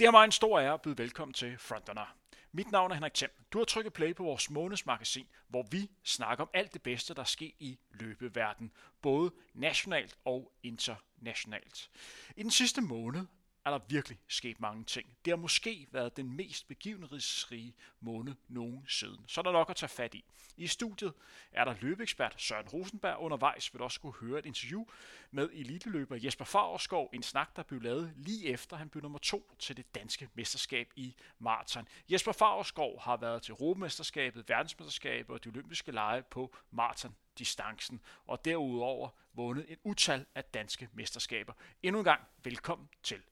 Det er mig en stor ære at byde velkommen til Frontrunner. Mit navn er Henrik Thiem. Du har trykket play på vores månedsmagasin, hvor vi snakker om alt det bedste, der sker i løbeverdenen, både nationalt og internationalt. I den sidste måned er der virkelig sket mange ting. Det har måske været den mest begivenhedsrige måned nogensinde. Så er der nok at tage fat i. I studiet er der løbeekspert Søren Rosenberg. Undervejs vil også kunne høre et interview med eliteløber Jesper Fagerskov. En snak, der blev lavet lige efter han blev nummer to til det danske mesterskab i maraton. Jesper Fagerskov har været til Europamesterskabet, verdensmesterskabet og de olympiske lege på maraton distancen, og derudover vundet et utal af danske mesterskaber. Endnu en gang velkommen til.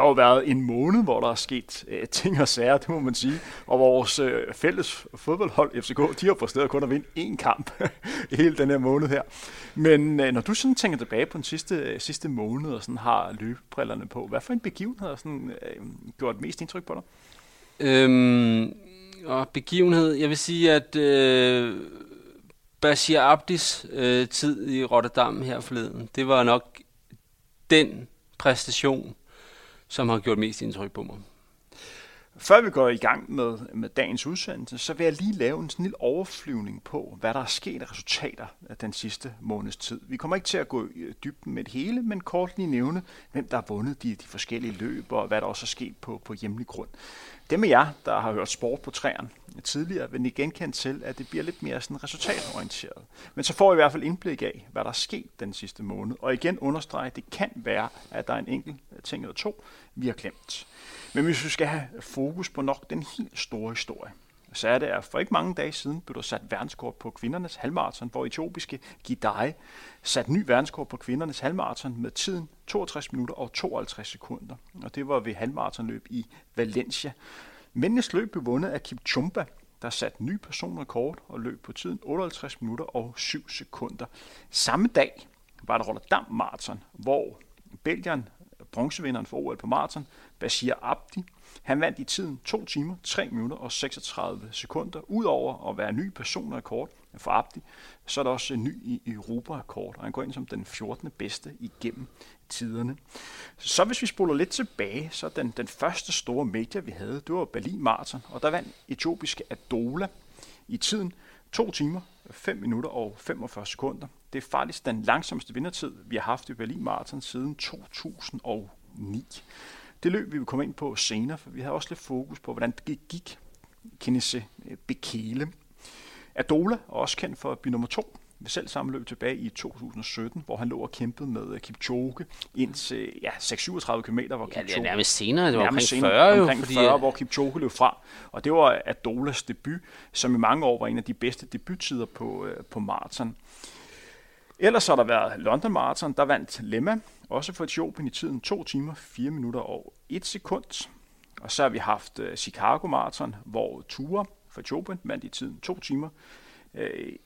Har jo været en måned, hvor der er sket øh, ting og sager, det må man sige. Og vores øh, fælles fodboldhold, FCK, de har præsteret kun at vinde én kamp hele den her måned her. Men øh, når du sådan tænker tilbage på den sidste, øh, sidste måned, og sådan har løbebrillerne på, hvad for en begivenhed har sådan, øh, gjort mest indtryk på dig? Øhm, og begivenhed, jeg vil sige, at øh, Bashir Abdis øh, tid i Rotterdam her forleden, det var nok den præstation, som har gjort mest indtryk på mig. Før vi går i gang med, med dagens udsendelse, så vil jeg lige lave en sådan lille overflyvning på, hvad der er sket af resultater af den sidste måneds tid. Vi kommer ikke til at gå i dybden med det hele, men kort lige nævne, hvem der har vundet de, de forskellige løb, og hvad der også er sket på, på hjemlig grund. Dem af jer, der har hørt sport på træerne tidligere, vil I genkende til, at det bliver lidt mere sådan resultatorienteret. Men så får I i hvert fald indblik af, hvad der er sket den sidste måned. Og igen understrege, at det kan være, at der er en enkelt ting eller to, vi har glemt. Men hvis vi skal have fokus på nok den helt store historie, så er det, at for ikke mange dage siden blev der sat verdenskort på kvindernes halvmarathon, hvor etiopiske Gidai satte ny verdenskort på kvindernes halvmarathon med tiden 62 minutter og 52 sekunder. Og det var ved halvmarathonløb i Valencia. Mændenes løb blev vundet af Kipchumba, der satte ny personrekord og løb på tiden 58 minutter og 7 sekunder. Samme dag var der Rotterdam Marathon, hvor Belgien, bronzevinderen for OL på maraton, Bashir Abdi, han vandt i tiden 2 timer, 3 minutter og 36 sekunder. Udover at være ny personrekord for Abdi, så er der også en ny i Europa-rekord, og han går ind som den 14. bedste igennem tiderne. Så hvis vi spoler lidt tilbage, så den, den første store medie, vi havde, det var Berlin Marathon, og der vandt etiopiske Adola i tiden 2 timer, 5 minutter og 45 sekunder. Det er faktisk den langsomste vindertid, vi har haft i Berlin Marathon siden 2009. Det løb vi vil komme ind på senere, for vi har også lidt fokus på, hvordan det gik Kenese eh, Bekele. Adola også kendt for at blive nummer to ved selv samme løb tilbage i 2017, hvor han lå og kæmpede med Kipchoge indtil ja, 6-37 km, hvor ja, Kipchoge... det er nærmest senere, det var omkring senere, 40 jo. Omkring 40, hvor Kipchoge løb fra. Og det var Adolas debut, som i mange år var en af de bedste debuttider på, øh, på maraton. Ellers har der været London Marathon, der vandt Lemma, også for Etiopien i tiden 2 timer, 4 minutter og 1 sekund. Og så har vi haft Chicago Marathon, hvor Ture for Etiopien vandt i tiden 2 timer, uh,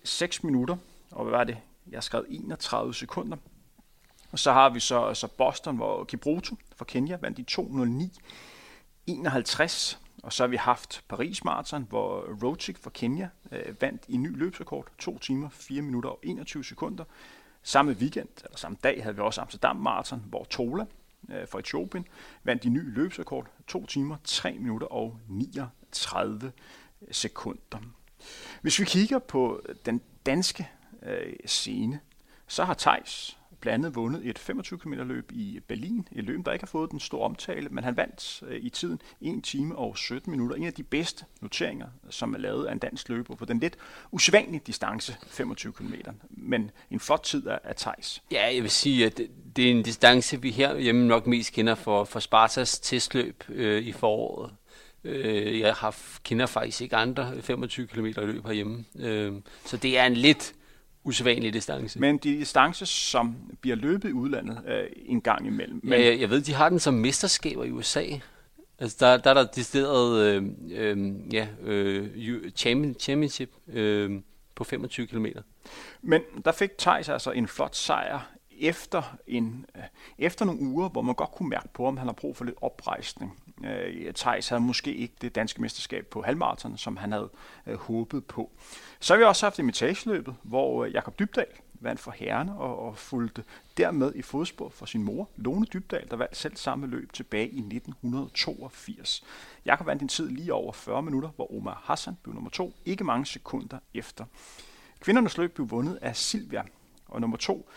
6 minutter, og hvad var det? Jeg har skrevet 31 sekunder. Og så har vi så, så Boston, hvor Kibruto fra Kenya vandt i 2.09, 51. Og så har vi haft Paris Marathon, hvor Rochik fra Kenya øh, vandt i ny løbsrekord, 2 timer, 4 minutter og 21 sekunder. Samme weekend, eller samme dag, havde vi også Amsterdam Marathon, hvor Tola øh, fra Etiopien vandt i ny løbsrekord, 2 timer, 3 minutter og 39 sekunder. Hvis vi kigger på den danske øh, scene, så har Tejs blandt andet vundet et 25 km løb i Berlin, et løb, der ikke har fået den store omtale, men han vandt øh, i tiden 1 time og 17 minutter. En af de bedste noteringer, som er lavet af en dansk løber på den lidt usædvanlige distance, 25 km. Men en flot tid af, af Thijs. Ja, jeg vil sige, at det, det er en distance, vi her hjemme nok mest kender for, for Spartas testløb øh, i foråret. Øh, jeg har, kender faktisk ikke andre 25 km løb herhjemme. Øh, så det er en lidt usædvanlig distance. Men de distance, som bliver løbet i udlandet øh, en gang imellem. Men... Ja, jeg, jeg ved, de har den som mesterskaber i USA. Altså, der, der er der distilleret øh, øh, ja, øh, championship øh, på 25 km. Men der fik Thijs altså en flot sejr efter, en, øh, efter nogle uger, hvor man godt kunne mærke på, om han har brug for lidt oprejsning. Øh, Thijs havde måske ikke det danske mesterskab på halvmarathon, som han havde øh, håbet på. Så har vi også haft imitageløbet, hvor øh, Jakob Dybdal vandt for herrene og, og fulgte dermed i fodspor for sin mor, Lone Dybdal, der vandt selv samme løb tilbage i 1982. Jakob vandt en tid lige over 40 minutter, hvor Omar Hassan blev nummer to, ikke mange sekunder efter. Kvindernes løb blev vundet af Silvia, og nummer to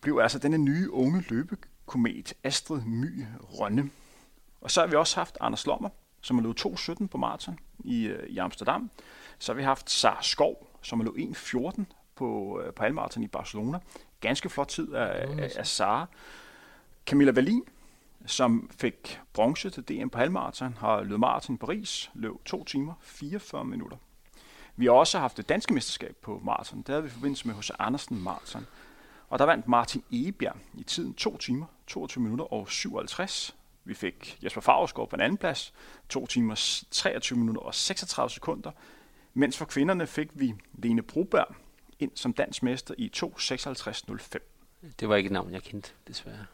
blev altså denne nye unge løbekomet Astrid My Rønne. Og så har vi også haft Anders Lommer, som har løbet 2.17 på maraton i, øh, i Amsterdam. Så har vi haft Sar Skov, som har løbet 1.14 på, øh, på halvmarathon i Barcelona. Ganske flot tid af, af, af Sara. Camilla Wallin, som fik bronze til DM på halvmarathon, har løbet maraton i Paris, løb 2 timer 44 minutter. Vi har også haft det danske mesterskab på maraton. Det havde vi i forbindelse med H.C. Andersen Marathon. Og der vandt Martin Egebjerg i tiden 2 timer, 22 minutter og 57. Vi fik Jesper Favreskov på en anden plads, 2 timer 23 minutter og 36 sekunder. Mens for kvinderne fik vi Lene Broberg ind som dansk mester i 2.56.05. Det var ikke et navn, jeg kendte, desværre.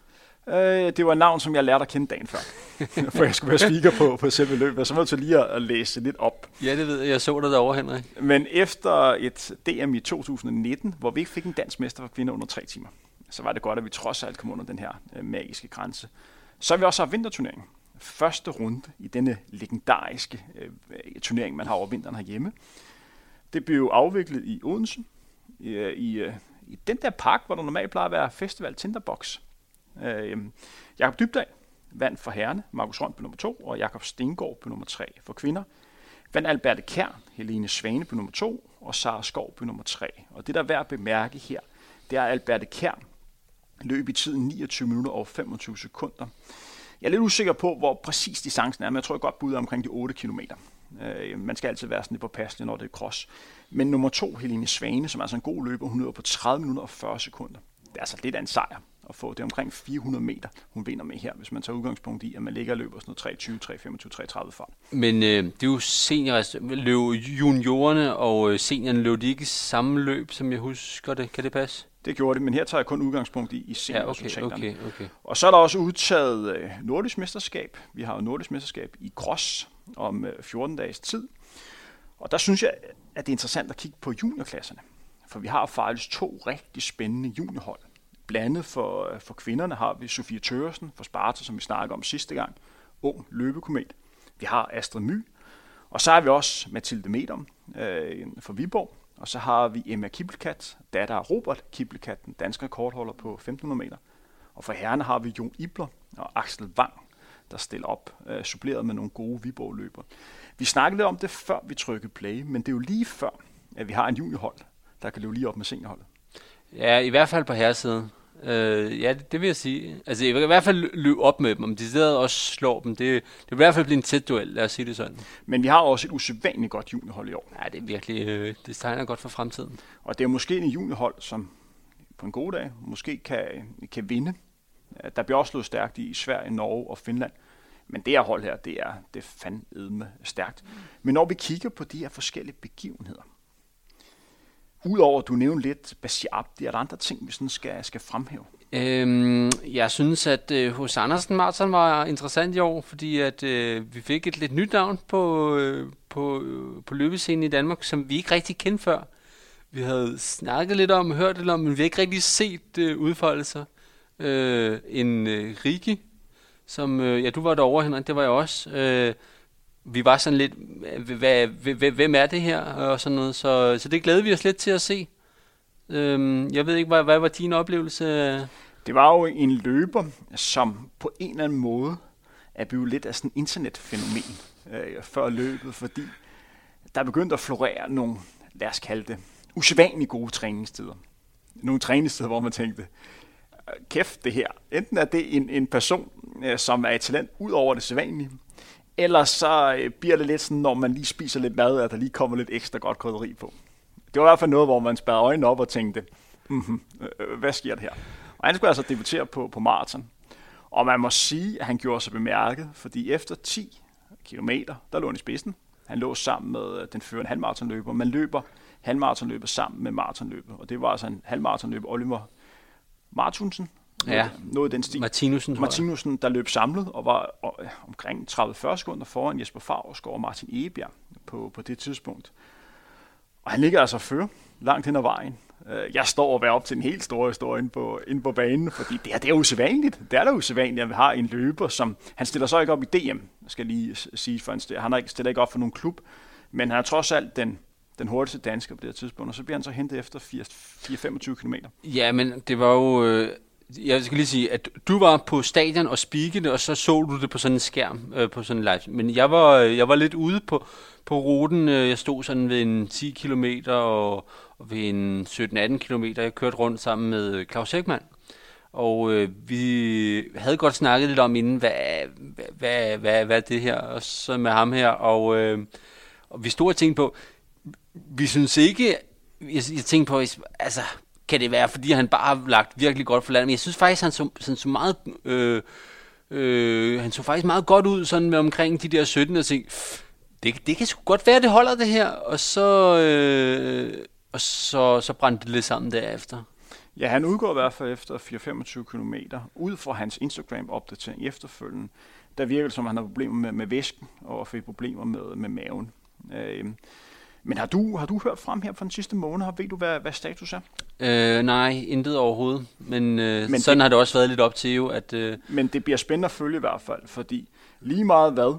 Øh, det var et navn, som jeg lærte at kende dagen før. for jeg skulle være speaker på, på selve løbet. Så var jeg til lige at, at læse lidt op. Ja, det ved jeg. Jeg så dig derovre, Henrik. Men efter et DM i 2019, hvor vi ikke fik en dansk mester for kvinder under tre timer, så var det godt, at vi trods alt kom under den her øh, magiske grænse. Så har vi også haft vinterturneringen. Første runde i denne legendariske øh, turnering, man har over vinteren herhjemme. Det blev afviklet i Odense, i, øh, i, øh, i den der park, hvor der normalt plejer at være festival Tinderbox. Øh, Jakob Dybdal vandt for herrene, Markus Røn på nummer 2, og Jakob Stengård på nummer 3 for kvinder. Vandt Alberte Kær, Helene Svane på nummer 2, og Sara Skov på nummer 3. Og det, der er værd at bemærke her, det er, at Alberte Kær løb i tiden 29 minutter og 25 sekunder. Jeg er lidt usikker på, hvor præcis distancen er, men jeg tror jeg godt bud omkring de 8 km. Øh, man skal altid være sådan lidt påpasselig, når det er cross. Men nummer to, Helene Svane, som er altså en god løber, hun løber på 30 minutter og 40 sekunder. Det er altså lidt af en sejr at få. Det er omkring 400 meter, hun vinder med her, hvis man tager udgangspunkt i, at man ligger og løber sådan noget 320, 325, 330 fart. Men øh, det er jo senior, løb juniorerne og øh, seniorerne løb de ikke samme løb, som jeg husker det. Kan det passe? Det gjorde det, men her tager jeg kun udgangspunkt i, i seniorresultaterne. Ja, okay, okay, okay. Og så er der også udtaget øh, nordisk mesterskab. Vi har jo nordisk mesterskab i cross om øh, 14 dages tid. Og der synes jeg, at det er interessant at kigge på juniorklasserne. For vi har faktisk to rigtig spændende juniorhold. Blandet for, øh, for kvinderne har vi Sofie Tøresen for Sparta, som vi snakkede om sidste gang. Ung løbekomet. Vi har Astrid My. Og så har vi også Mathilde Medom øh, fra Viborg. Og så har vi Emma Kibbelkat, datter af Robert Kibbelkat, den danske rekordholder på 1500 meter. Og for herrene har vi Jon Ibler og Axel Wang, der stiller op, øh, suppleret med nogle gode Viborg-løber. Vi snakkede lidt om det, før vi trykkede play, men det er jo lige før, at vi har en juniorhold, der kan løbe lige op med seniorholdet. Ja, i hvert fald på herresiden. Øh, ja, det, det vil jeg sige. Altså, jeg vil i hvert fald løbe op med dem. Om de sidder også slår dem, det, det vil i hvert fald blive en tæt duel, lad os sige det sådan. Men vi har også et usædvanligt godt juniorhold i år. Ja, det er virkelig, øh, det tegner godt for fremtiden. Og det er måske en juniorhold, som på en god dag måske kan, kan vinde. Der bliver også slået stærkt i Sverige, Norge og Finland. Men det her hold her, det er, det er fandme stærkt. Men når vi kigger på de her forskellige begivenheder, Udover at du nævnte lidt Basiab, det er der andre ting, vi sådan skal, skal fremhæve? Øhm, jeg synes, at øh, hos Andersen Martin var interessant i år, fordi at øh, vi fik et lidt nyt navn på, øh, på, øh, på løbescenen i Danmark, som vi ikke rigtig kendte før. Vi havde snakket lidt om, hørt lidt om, men vi har ikke rigtig set øh, udfoldelser. Øh, en øh, Rigi, som, øh, ja, du var derovre, Henrik, det var jeg også. Øh, vi var sådan lidt, hvad, hvad, hvem er det her, og sådan noget, så, så det glæder vi os lidt til at se. Øhm, jeg ved ikke, hvad, hvad var din oplevelse? Det var jo en løber, som på en eller anden måde er blevet lidt af sådan en internetfænomen øh, før løbet, fordi der er begyndt at florere nogle, lad os kalde det, usædvanligt gode træningstider. Nogle træningstider, hvor man tænkte, øh, kæft det her. Enten er det en, en person, øh, som er et talent ud over det sædvanlige, Ellers så øh, bliver det lidt sådan, når man lige spiser lidt mad, at der lige kommer lidt ekstra godt krydderi på. Det var i hvert fald noget, hvor man spærrede øjnene op og tænkte, mm-hmm, hvad sker der her? Og han skulle altså debutere på, på maraton. Og man må sige, at han gjorde sig bemærket, fordi efter 10 km, der lå han i spidsen. Han lå sammen med den førende halvmaratonløber. Man løber halvmaratonløbet sammen med maratonløbet. Og det var altså en halvmaratonløber, Oliver Martunsen, Ja. noget den stil. Martinussen. Martinussen, der løb samlet og var øh, omkring 30-40 sekunder foran Jesper Favsgaard og Martin Egebjerg på, på det tidspunkt. Og han ligger altså før langt hen ad vejen. Øh, Jeg står og være op til en helt stor historie inde på, inde på banen, fordi det er, det er usædvanligt. Det er da usædvanligt, at vi har en løber, som... Han stiller så ikke op i DM, skal lige sige, for stiller, han har ikke, stiller ikke op for nogen klub, men han er trods alt den, den hurtigste dansker på det her tidspunkt, og så bliver han så hentet efter 4-25 km. Ja, men det var jo... Øh, jeg skal lige sige, at du var på stadion og spikede, og så så du det på sådan en skærm, øh, på sådan en live. Men jeg var, øh, jeg var lidt ude på, på ruten. Øh, jeg stod sådan ved en 10 km og, og ved en 17-18 km. Jeg kørte rundt sammen med øh, Claus Hækman. Og øh, vi havde godt snakket lidt om inden, hvad, hvad, hvad, hvad, hvad er det her, og så med ham her. Og, øh, og vi stod og tænkte på, vi synes ikke, jeg, jeg tænkte på, altså, kan det være, fordi han bare har lagt virkelig godt for landet, men jeg synes faktisk, han så, han så meget, øh, øh, han så faktisk meget godt ud, sådan med omkring de der 17, og tænkte, det, det kan sgu godt være, det holder det her, og så, øh, og så, så brændte det lidt sammen derefter. Ja, han udgår i hvert fald efter 4-25 km. Ud fra hans Instagram-opdatering efterfølgende, der virker det som, at han har problemer med, med væsken og fik problemer med, med maven. Øh, men har du, har du hørt frem her for den sidste måned? Ved du, hvad, hvad status er? Øh, nej, intet overhovedet, men, øh, Men sådan det- har det også været lidt op til jo, at... Øh, Men det bliver spændende at følge i hvert fald, fordi lige meget hvad,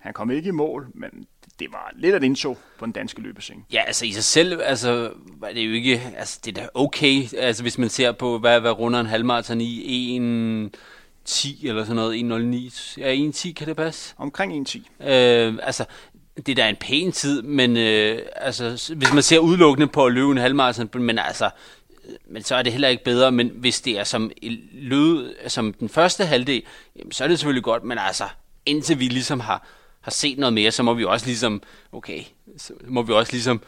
han kom ikke i mål, men det var lidt af et indtog på den danske løbescene. Ja, altså i sig selv, altså, var det jo ikke, altså det er da okay, altså hvis man ser på, hvad, hvad runder en halvmarathon i, 1.10 eller sådan noget, 1.09, ja 1.10 kan det passe? Omkring 1.10. Øh, altså, det er da en pæn tid, men øh, altså, hvis man ser udelukkende på at løbe en halvmarathon, men altså, men så er det heller ikke bedre, men hvis det er som, lyd, lød, som den første halvdel, jamen, så er det selvfølgelig godt, men altså, indtil vi ligesom har, har set noget mere, så må vi også ligesom, okay, så må vi også ligesom,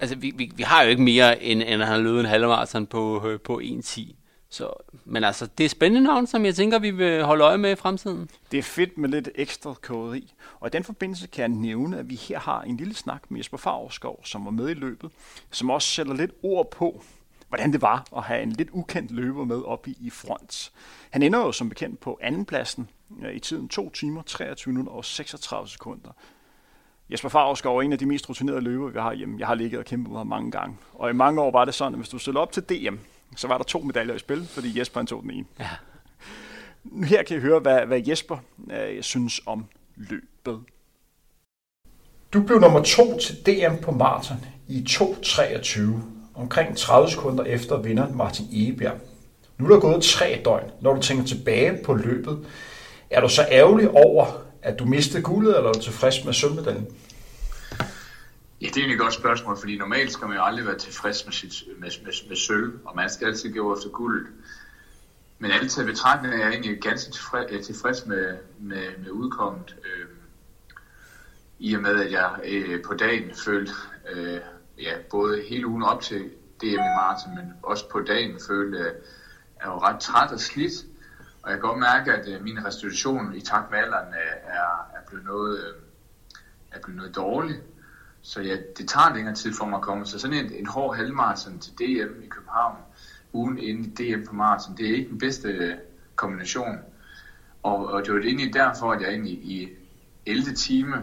altså vi, vi, vi har jo ikke mere, end, end at han har løbet en halvmarathon på, øh, på 1.10. Så, men altså, det er spændende navn, som jeg tænker, vi vil holde øje med i fremtiden. Det er fedt med lidt ekstra koderi. Og i den forbindelse kan jeg nævne, at vi her har en lille snak med Jesper Favrskov, som var med i løbet, som også sætter lidt ord på, hvordan det var at have en lidt ukendt løber med op i, i front. Han ender jo som bekendt på andenpladsen øh, i tiden 2 timer, 23 minutter og 36 sekunder. Jesper Favrskov er en af de mest rutinerede løbere, vi har hjemme. Jeg har ligget og kæmpet med ham mange gange. Og i mange år var det sådan, at hvis du stillede op til DM, så var der to medaljer i spil, fordi Jesper han tog den ene. Ja. Her kan I høre, hvad, hvad Jesper øh, synes om løbet. Du blev nummer to til DM på maraton i 2.23, omkring 30 sekunder efter vinder Martin Egebjerg. Nu er der gået tre døgn. Når du tænker tilbage på løbet, er du så ærgerlig over, at du mistede guldet, eller er du tilfreds med sølvmedaljen? Ja, det er egentlig et godt spørgsmål, fordi normalt skal man jo aldrig være tilfreds med, sit, med, med, med sølv, og man skal altid gå efter guld. Men alt til betragtning er jeg egentlig ganske tilfreds, øh, tilfreds med, med, med udkommet. Øh, I og med, at jeg øh, på dagen følte, øh, ja, både hele ugen op til DM i maraton, men også på dagen følte, at jeg var ret træt og slidt. Og jeg kan godt mærke, at øh, min restitution i takt med alderen øh, er, er blevet noget, øh, er blevet noget dårlig. Så ja, det tager længere tid for mig at komme. Så sådan en, en hård halvmarathon til DM i København, ugen inden DM på maraton, det er ikke den bedste kombination. Og, og det var egentlig derfor, at jeg egentlig i 11. time,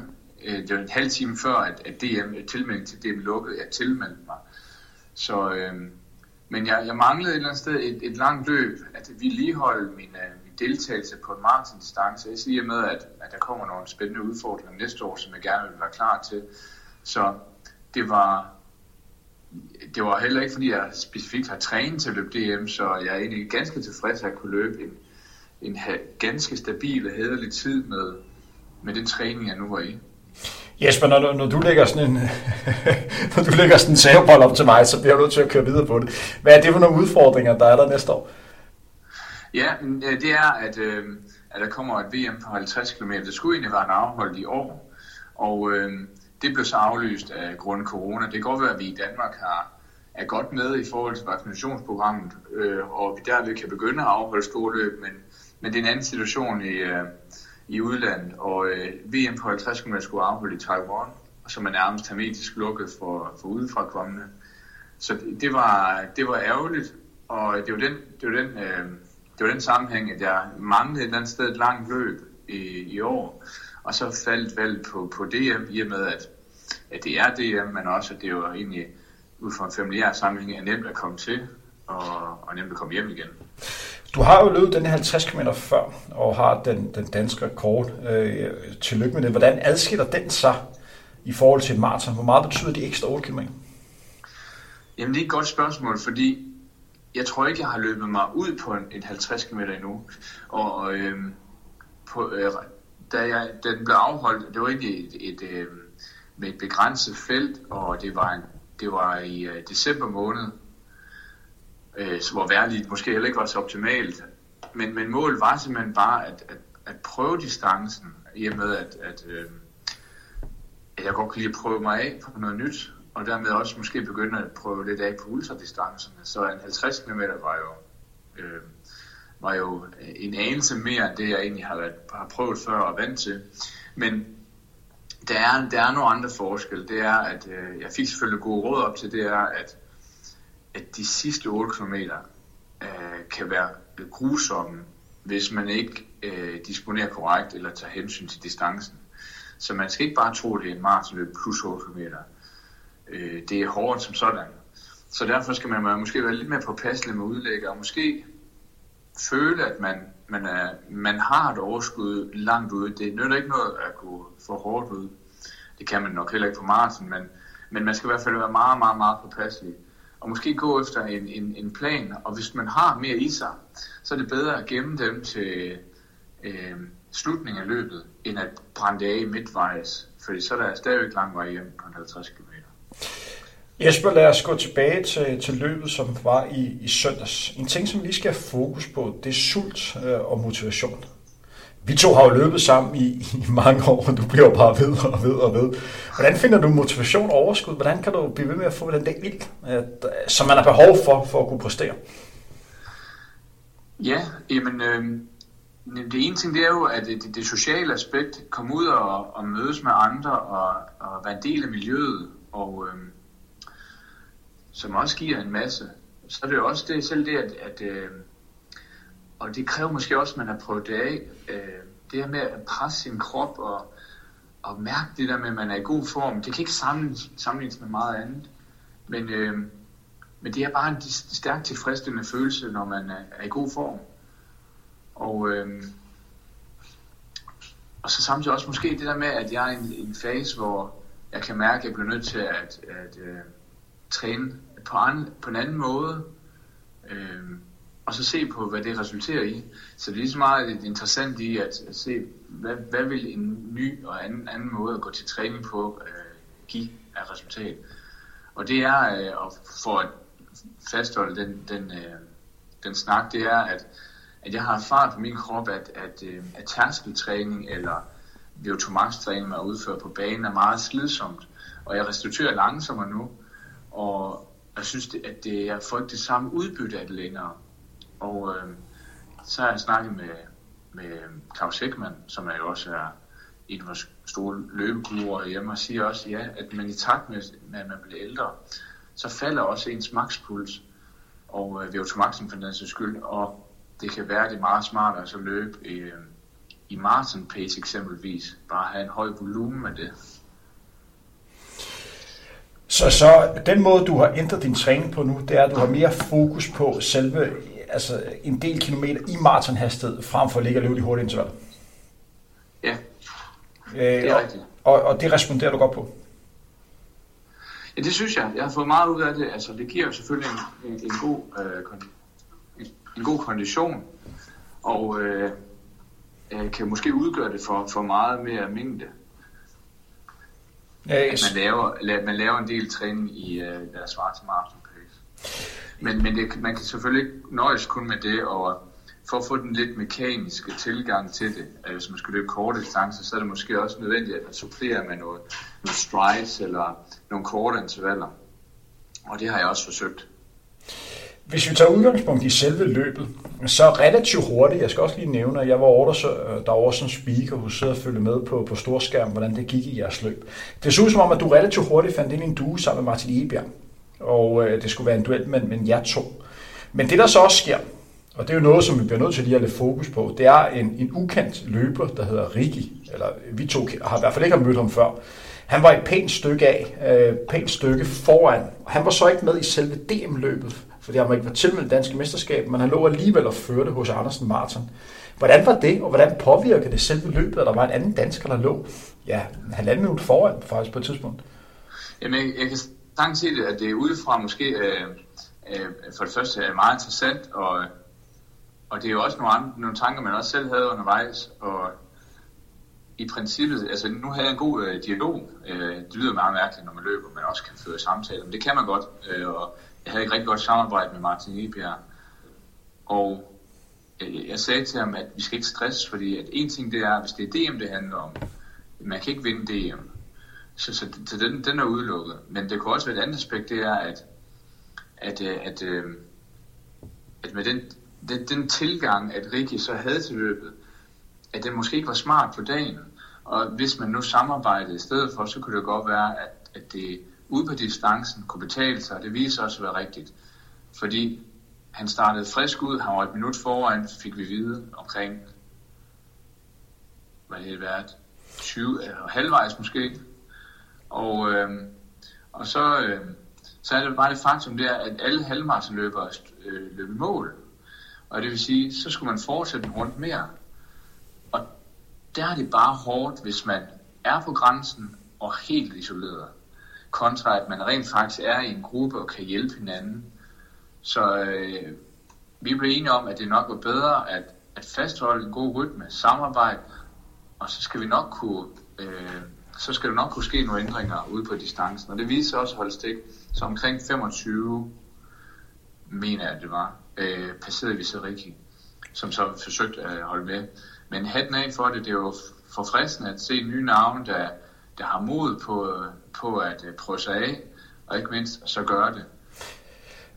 øh, det var en halv time før, at, at DM, tilmeldingen øh, tilmelding til DM lukkede, jeg tilmeldte mig. Så, øh, men jeg, jeg manglede et eller andet sted et, et langt løb, at vi lige holde min, øh, min deltagelse på en maratondistance. Jeg siger med, at, at der kommer nogle spændende udfordringer næste år, som jeg gerne vil være klar til. Så det var, det var heller ikke, fordi jeg specifikt har trænet til at løbe DM, så jeg er egentlig ganske tilfreds at kunne løbe en, en ganske stabil og hederlig tid med, med den træning, jeg nu var i. Jesper, når du, når du lægger sådan en, når du lægger sådan en savebold op til mig, så bliver du nødt til at køre videre på det. Hvad er det for nogle udfordringer, der er der næste år? Ja, øh, det er, at, øh, at der kommer et VM på 50 km. Det skulle egentlig være en afholdt i år, og øh, det blev så aflyst af grund af corona. Det kan godt være, at vi i Danmark har, er godt med i forhold til vaccinationsprogrammet, øh, og vi derved kan begynde at afholde store løb, men, men det er en anden situation i, øh, i udlandet, og øh, VM på 50 km skulle afholde i Taiwan, som er nærmest hermetisk lukket for, for udefra kommende. Så det, det, var, det var ærgerligt, og det var den, det var den, øh, det var den sammenhæng, at jeg manglede et eller andet sted et langt løb i, i år, og så faldt valget på, på DM, i og med, at, at det er DM, men også, at det jo egentlig ud fra en familiær sammenhæng er nemt at komme til, og, og nemt at komme hjem igen. Du har jo løbet den 50 km før, og har den, den danske rekord. Øh, tillykke med det. Hvordan adskiller den sig i forhold til et maraton? Hvor meget betyder de ekstra 8 km? Jamen det er et godt spørgsmål, fordi jeg tror ikke, jeg har løbet mig ud på en, en 50 km endnu. Og øh, på, øh, da jeg, den blev afholdt, det var ikke et, et, et, øh, med et begrænset felt, og det var, en, det var i øh, december måned, øh, hvor værligt måske heller ikke var så optimalt. Men, men målet var simpelthen bare at, at, at prøve distancen, i og med at, at, øh, at jeg godt kan lide at prøve mig af på noget nyt, og dermed også måske begynde at prøve lidt af på ultradistancerne. Så en 50 km var jo, øh, var jo en anelse mere end det, jeg egentlig har, været, har prøvet før og vant til. Men der er, der er nogle andre forskelle. Det er, at øh, jeg fik selvfølgelig gode råd op til, det er, at at de sidste 8 km øh, kan være grusomme, hvis man ikke øh, disponerer korrekt eller tager hensyn til distancen. Så man skal ikke bare tro, at det er en maratonløb plus 8 km. Øh, det er hårdt som sådan. Så derfor skal man måske være lidt mere påpasselig med udlæg, og måske føle, at man, man, er, man har et overskud langt ude. Det nytter ikke noget at gå for hårdt ud. Det kan man nok heller ikke på maraton, men, men man skal i hvert fald være meget, meget, meget påpasselig og måske gå efter en, en, en plan, og hvis man har mere i sig, så er det bedre at gemme dem til øh, slutningen af løbet, end at brænde af midtvejs, fordi så er der stadigvæk lang vej hjem på 50 km. Jesper, lad os gå tilbage til, til løbet, som var i, i søndags. En ting, som vi skal have fokus på, det er sult øh, og motivation vi to har jo løbet sammen i, i mange år, og du bliver bare ved og ved og ved. Hvordan finder du motivation og overskud? Hvordan kan du blive ved med at få den der ild, som man har behov for, for at kunne præstere? Ja, jamen, øh, det ene ting det er jo, at det, det sociale aspekt, komme ud og, og mødes med andre og, og være en del af miljøet, og øh, som også giver en masse. Så er det jo også det, selv det, at, at øh, og det kræver måske også, at man har prøvet det af. Øh, det her med at presse sin krop og, og mærke det der med, at man er i god form, det kan ikke sammenlignes, sammenlignes med meget andet. Men, øh, men det er bare en stærkt tilfredsstillende følelse, når man er, er i god form. Og, øh, og så samtidig også måske det der med, at jeg er i en, en fase, hvor jeg kan mærke, at jeg bliver nødt til at, at, at uh, træne på, an, på en anden måde. Øh, og så se på, hvad det resulterer i. Så det er lige så meget interessant i at, se, hvad, hvad vil en ny og anden, anden måde at gå til træning på øh, give af resultat. Og det er, øh, og for at fastholde den, den, øh, den snak, det er, at, at jeg har erfaret på min krop, at, at, øh, at tærskeltræning eller VO2max-træning, man udfører på banen, er meget slidsomt. Og jeg restituerer langsommere nu, og jeg synes, at det, jeg får ikke det samme udbytte af det længere. Og øh, så har jeg snakket med, med øhm, Claus Hækman, som er jo også er en af vores store løbeguruer hjemme, og siger også, ja, at man i takt med, med at man bliver ældre, så falder også ens makspuls, og øh, ved automaxen for den sags skyld, og det kan være, at det er meget smart at så løbe øhm, i, øh, i marathon pace eksempelvis, bare have en høj volumen med det. Så, så den måde, du har ændret din træning på nu, det er, at du har mere fokus på selve altså en del kilometer i maratonhastighed, frem for at ligge og løbe de hurtige intervaller. Ja, øh, det er rigtigt. Og, og det responderer du godt på? Ja, det synes jeg. Jeg har fået meget ud af det. Altså, det giver jo selvfølgelig en, en, en, god, øh, en, en god kondition, og øh, øh, kan måske udgøre det for, for meget mere mængde. Ja, yes. man, laver, man laver en del træning i øh, deres svar til maraton pace. Men, men det, man kan selvfølgelig ikke nøjes kun med det, og for at få den lidt mekaniske tilgang til det, at hvis man skal løbe korte distancer, så er det måske også nødvendigt, at man supplerer med noget, noget strides eller nogle korte intervaller. Og det har jeg også forsøgt. Hvis vi tager udgangspunkt i selve løbet, så relativt hurtigt, jeg skal også lige nævne, at jeg var over øh, der, der var også en speaker, hun sidder og følger med på, på storskærmen, hvordan det gik i jeres løb. Det så ud som om, at du relativt hurtigt fandt ind i en due sammen med Martin Ebjerg, og øh, det skulle være en duel mellem men jer to. Men det der så også sker, og det er jo noget, som vi bliver nødt til lige at lægge fokus på, det er en, en ukendt løber, der hedder Rigi, eller vi to har i hvert fald ikke har mødt ham før. Han var et pænt stykke af, øh, pænt stykke foran. Han var så ikke med i selve DM-løbet, fordi han ikke var tilmeldt danske mesterskab, men han lå alligevel og førte hos Andersen Martin. Hvordan var det, og hvordan påvirker det selve løbet, at der var en anden dansker, der lå ja, en halvanden minut foran faktisk på et tidspunkt? Jamen, jeg, jeg kan sagtens se det, at det er udefra måske øh, øh, for det første er meget interessant, og, og det er jo også nogle, andre, nogle tanker, man også selv havde undervejs, og i princippet, altså nu havde jeg en god øh, dialog. Øh, det lyder meget mærkeligt, når man løber, man også kan føre samtaler, men det kan man godt. Øh, og jeg havde et rigtig godt samarbejde med Martin Ebjerg. Og øh, jeg sagde til ham, at vi skal ikke stresse, fordi at en ting det er, hvis det er DM, det handler om, man kan ikke vinde DM. Så, så, så den, den er udelukket. Men det kunne også være et andet aspekt, det er, at, at, øh, at, at, at med den, den, den tilgang, at Rikki så havde til løbet, at det måske ikke var smart på dagen. Og hvis man nu samarbejdede i stedet for, så kunne det godt være, at, at det ude på distancen kunne betale sig, og det viser også at være rigtigt. Fordi han startede frisk ud, han var et minut foran, fik vi vide omkring, hvad det været, 20, eller halvvejs måske. Og, øh, og så, øh, så er det bare det faktum der, at alle halvmarathonløbere øh, løb i mål. Og det vil sige, så skulle man fortsætte en rundt mere. Og der er det bare hårdt, hvis man er på grænsen og helt isoleret kontra at man rent faktisk er i en gruppe og kan hjælpe hinanden. Så øh, vi blev enige om, at det nok var bedre at, at fastholde en god rytme, samarbejde, og så skal vi nok kunne, øh, så skal der nok kunne ske nogle ændringer ude på distancen. Og det viser også at holde stik. Så omkring 25, mener jeg, det var, øh, passerede vi så rigtig, som så forsøgte at holde med. Men hatten af for det, det er jo forfriskende at se nye navne, der, der har mod på, på at øh, prøve sig af, og ikke mindst så gøre det.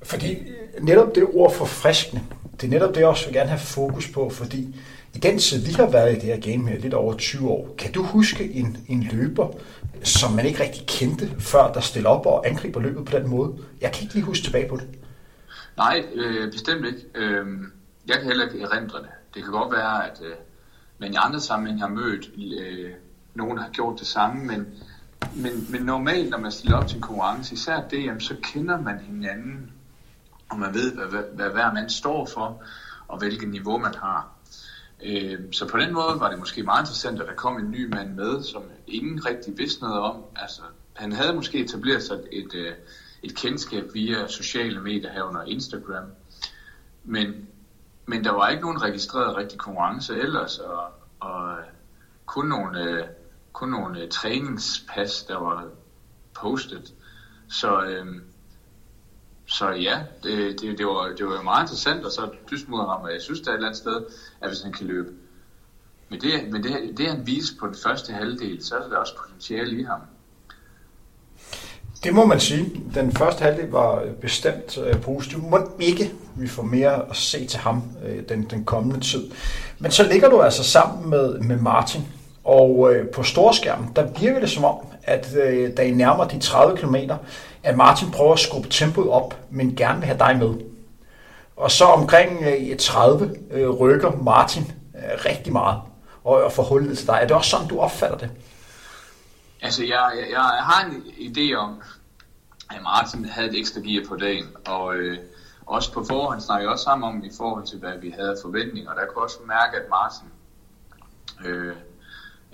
Fordi netop det ord forfriskende, det er netop det, jeg også vil gerne have fokus på, fordi i den tid, vi har været i det her game her, lidt over 20 år, kan du huske en, en løber, som man ikke rigtig kendte, før der stiller op og angriber løbet på den måde? Jeg kan ikke lige huske tilbage på det. Nej, øh, bestemt ikke. Øh, jeg kan heller ikke erindre det. Det kan godt være, at øh, man i andre sammenhæng har mødt øh, nogen, der har gjort det samme, men men, men normalt, når man stiller op til en konkurrence, især det, jamen, så kender man hinanden, og man ved, hvad, hvad, hvad hver mand står for, og hvilket niveau man har. Øh, så på den måde var det måske meget interessant, at der kom en ny mand med, som ingen rigtig vidste noget om. Altså, han havde måske etableret sig et, et, et kendskab via sociale medier herunder Instagram, men, men der var ikke nogen registreret rigtig konkurrence ellers, og, og øh, kun nogle... Øh, kun nogle træningspas, der var postet. Så, øh, så ja, det, det, det, var, det var meget interessant, og så tysk mod ham, og jeg synes, der er et eller andet sted, at hvis han kan løbe. Men det, men det, det han viste på den første halvdel, så er der også potentiale i ham. Det må man sige. Den første halvdel var bestemt øh, positiv. Må ikke vi får mere at se til ham øh, den, den kommende tid. Men så ligger du altså sammen med, med Martin og øh, på storskærmen, der virker det som om, at øh, da I nærmer de 30 km, at Martin prøver at skubbe tempoet op, men gerne vil have dig med. Og så omkring øh, 30 øh, rykker Martin øh, rigtig meget og, og får hullet til dig. Er det også sådan, du opfatter det? Altså, jeg, jeg, jeg har en idé om, at Martin havde et ekstra gear på dagen, og øh, også på forhånd snakkede jeg også sammen om i forhold til, hvad vi havde forventninger. Og der kunne også mærke, at Martin øh,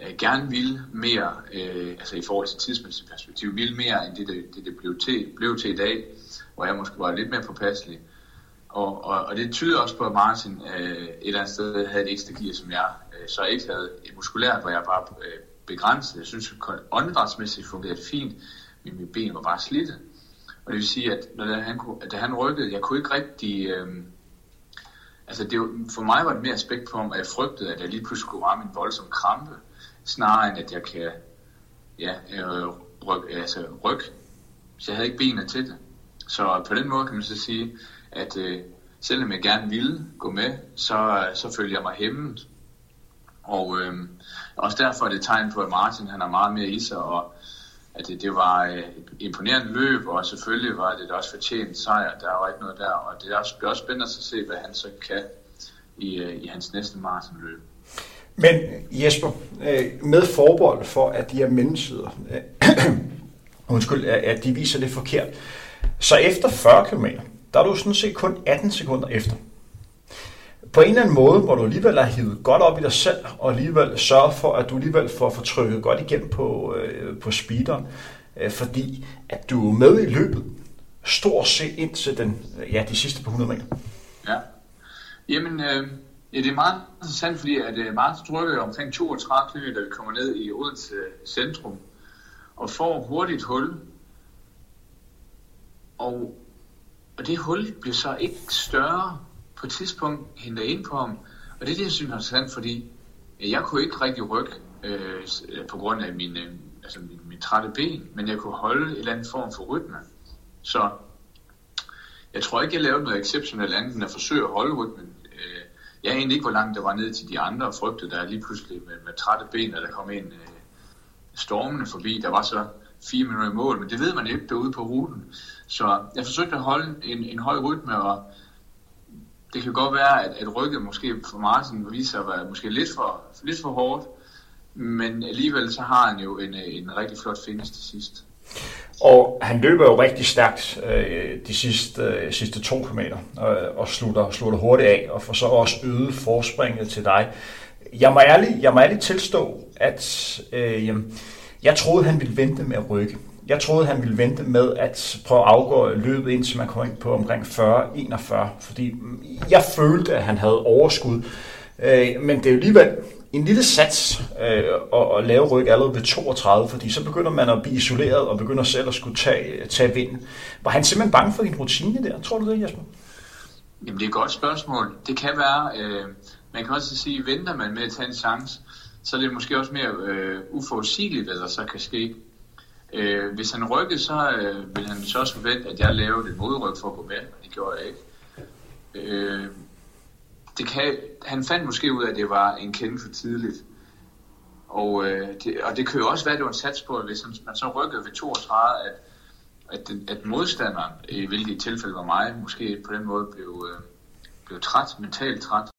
øh, gerne vil mere, øh, altså i forhold til tidsmæssigt perspektiv, vil mere end det, det, det, det blev, til, blev til i dag, hvor jeg måske var lidt mere påpasselig. Og, og, og det tyder også på, at Martin øh, et eller andet sted havde et ekstra gear, som jeg øh, så ikke havde Et muskulært, hvor jeg bare øh, begrænset. Jeg synes, at åndedrætsmæssigt fungerede fint, men mine ben var bare slidte. Og det vil sige, at når han, da han rykkede, jeg kunne ikke rigtig... Øh, altså det, for mig var det mere aspekt på, at jeg frygtede, at jeg lige pludselig kunne ramme en voldsom krampe snarere end at jeg kan ja, øh, ryk, altså ryg. Så jeg havde ikke benene til det. Så på den måde kan man så sige, at øh, selvom jeg gerne ville gå med, så, så følger jeg mig hæmmet. Og øh, også derfor er det tegn på, at Martin han har meget mere i sig, og at det, det var øh, et imponerende løb, og selvfølgelig var det også fortjent sejr. Der var ikke noget der, og det er også, bliver også spændende at se, hvad han så kan i, øh, i hans næste maratonløb. Men Jesper, øh, med forbold for, at de her mellemsider, øh, undskyld, at de viser det forkert, så efter 40 km, der er du sådan set kun 18 sekunder efter. På en eller anden måde, hvor du alligevel har hivet godt op i dig selv, og alligevel sørger for, at du alligevel får fortrykket godt igennem på, øh, på speederen, øh, fordi at du er med i løbet, stort set indtil den, ja, de sidste par 100 meter. Ja. Jamen, øh, ja, det er meget interessant, fordi at øh, Martin trykker omkring 32 km, da vi kommer ned i Odense øh, centrum, og får hurtigt hul. Og, og det hul bliver så ikke større på et tidspunkt, henter ind på ham. Og det er det, jeg synes er interessant, fordi jeg kunne ikke rigtig rykke øh, øh, på grund af min, øh, altså min, min trætte ben, men jeg kunne holde en eller anden form for rytme. Så jeg tror ikke, jeg lavede noget exceptionelt andet end at forsøge at holde rytmen. Jeg egentlig ikke, hvor langt det var ned til de andre, og frygtede der lige pludselig med, med trætte ben, at der kom en øh, stormende forbi. Der var så fire minutter i mål, men det ved man ikke derude på ruten. Så jeg forsøgte at holde en, en høj rytme, og det kan godt være, at, at rykket måske for Martin viser sig at være måske lidt for, lidt for hårdt, men alligevel så har han jo en, øh, en rigtig flot finish til sidst. Og han løber jo rigtig stærkt øh, de sidste, øh, sidste to kilometer øh, og slutter, slutter hurtigt af og får så også øget forspringet til dig. Jeg må ærligt, jeg må ærligt tilstå, at øh, jeg troede, han ville vente med at rykke. Jeg troede, han ville vente med at prøve at afgå løbet, indtil man kom ind på omkring 40-41, fordi mm, jeg følte, at han havde overskud. Øh, men det er jo alligevel en lille sats øh, at, at lave ryg allerede ved 32, fordi så begynder man at blive isoleret og begynder selv at skulle tage, tage vind. Var han simpelthen bange for din rutine der? Tror du det, Jesper? Jamen det er et godt spørgsmål. Det kan være, øh, man kan også sige, venter man med at tage en chance, så er det måske også mere øh, uforudsigeligt, hvad der så kan ske. Øh, hvis han rykkede, så øh, ville han så også forvente, at jeg lavede et modryk for at gå med, men det gjorde jeg ikke. Øh, det kan, han fandt måske ud af, at det var en kende for tidligt. Og, øh, det, og det kan jo også være, at det var en sats på, at hvis man så rykkede ved 32, at, at, at modstanderen, i hvilket tilfælde var mig, måske på den måde blev, øh, blev træt, mentalt træt.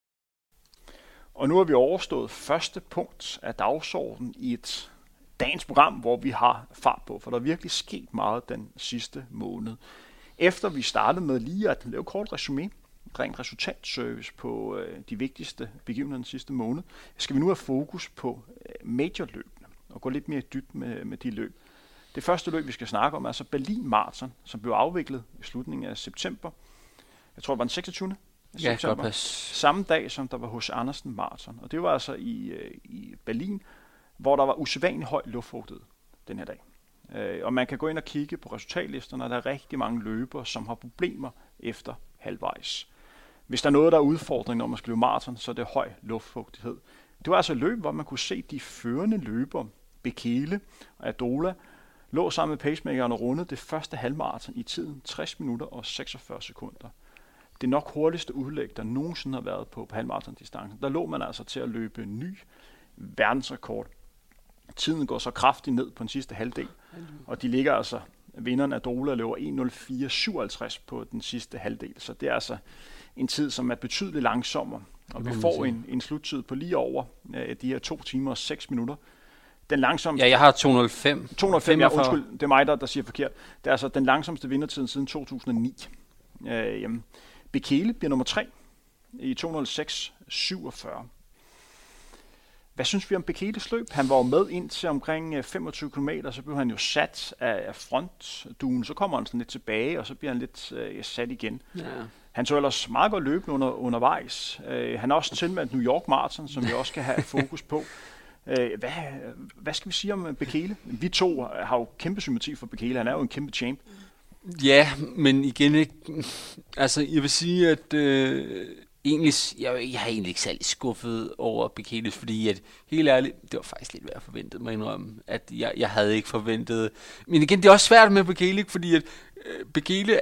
Og nu har vi overstået første punkt af dagsordenen i et dagens program, hvor vi har fart på, for der er virkelig sket meget den sidste måned. Efter vi startede med lige at lave kort resume omkring resultatservice på øh, de vigtigste begivenheder den sidste måned, skal vi nu have fokus på øh, majorløbene og gå lidt mere dybt med, med de løb. Det første løb, vi skal snakke om, er altså Berlin Marathon, som blev afviklet i slutningen af september. Jeg tror, det var den 26. Ja, september. Godt Samme dag, som der var hos Andersen Marathon. Og det var altså i, øh, i Berlin, hvor der var usædvanligt høj luftfugtighed den her dag. Øh, og man kan gå ind og kigge på resultatlisterne, og der er rigtig mange løbere, som har problemer efter halvvejs. Hvis der er noget, der er udfordring, når man skal løbe maraton, så er det høj luftfugtighed. Det var altså et løb, hvor man kunne se de førende løbere, Bekele og Adola, lå sammen med pacemakeren og rundede det første halvmaraton i tiden 60 minutter og 46 sekunder. Det nok hurtigste udlæg, der nogensinde har været på, på halvmaratondistancen. Der lå man altså til at løbe ny verdensrekord. Tiden går så kraftigt ned på den sidste halvdel, og de ligger altså, vinderen af Dola løber 1.04.57 på den sidste halvdel, så det er altså en tid, som er betydeligt langsommere. Og vi får en, en sluttid på lige over øh, de her to timer og 6 minutter. Den langsomste... Ja, jeg har 205. 205, ja, undskyld, det er mig, der, der siger forkert. Det er altså den langsomste vindertid siden 2009. Øh, jamen, Bekele bliver nummer 3 i 206.47. Hvad synes vi om Bekeles løb? Han var jo med ind til omkring 25 km, så blev han jo sat af frontduen. Så kommer han sådan lidt tilbage, og så bliver han lidt øh, sat igen. Ja. Han så ellers meget godt løbende under, undervejs. Øh, han er også tilmeldt New York Marathon, som vi også skal have fokus på. Øh, hvad, hvad skal vi sige om Bekele? Vi to har jo kæmpe sympati for Bekele. Han er jo en kæmpe champ. Ja, men igen ikke. Altså, jeg vil sige, at øh, egentlig, jeg, jeg er egentlig ikke særlig skuffet over Bikinis, fordi at, helt ærligt, det var faktisk lidt værd forventet, må mig indrømme, at jeg, jeg havde ikke forventet. Men igen, det er også svært med Bekele, fordi at øh, Bekele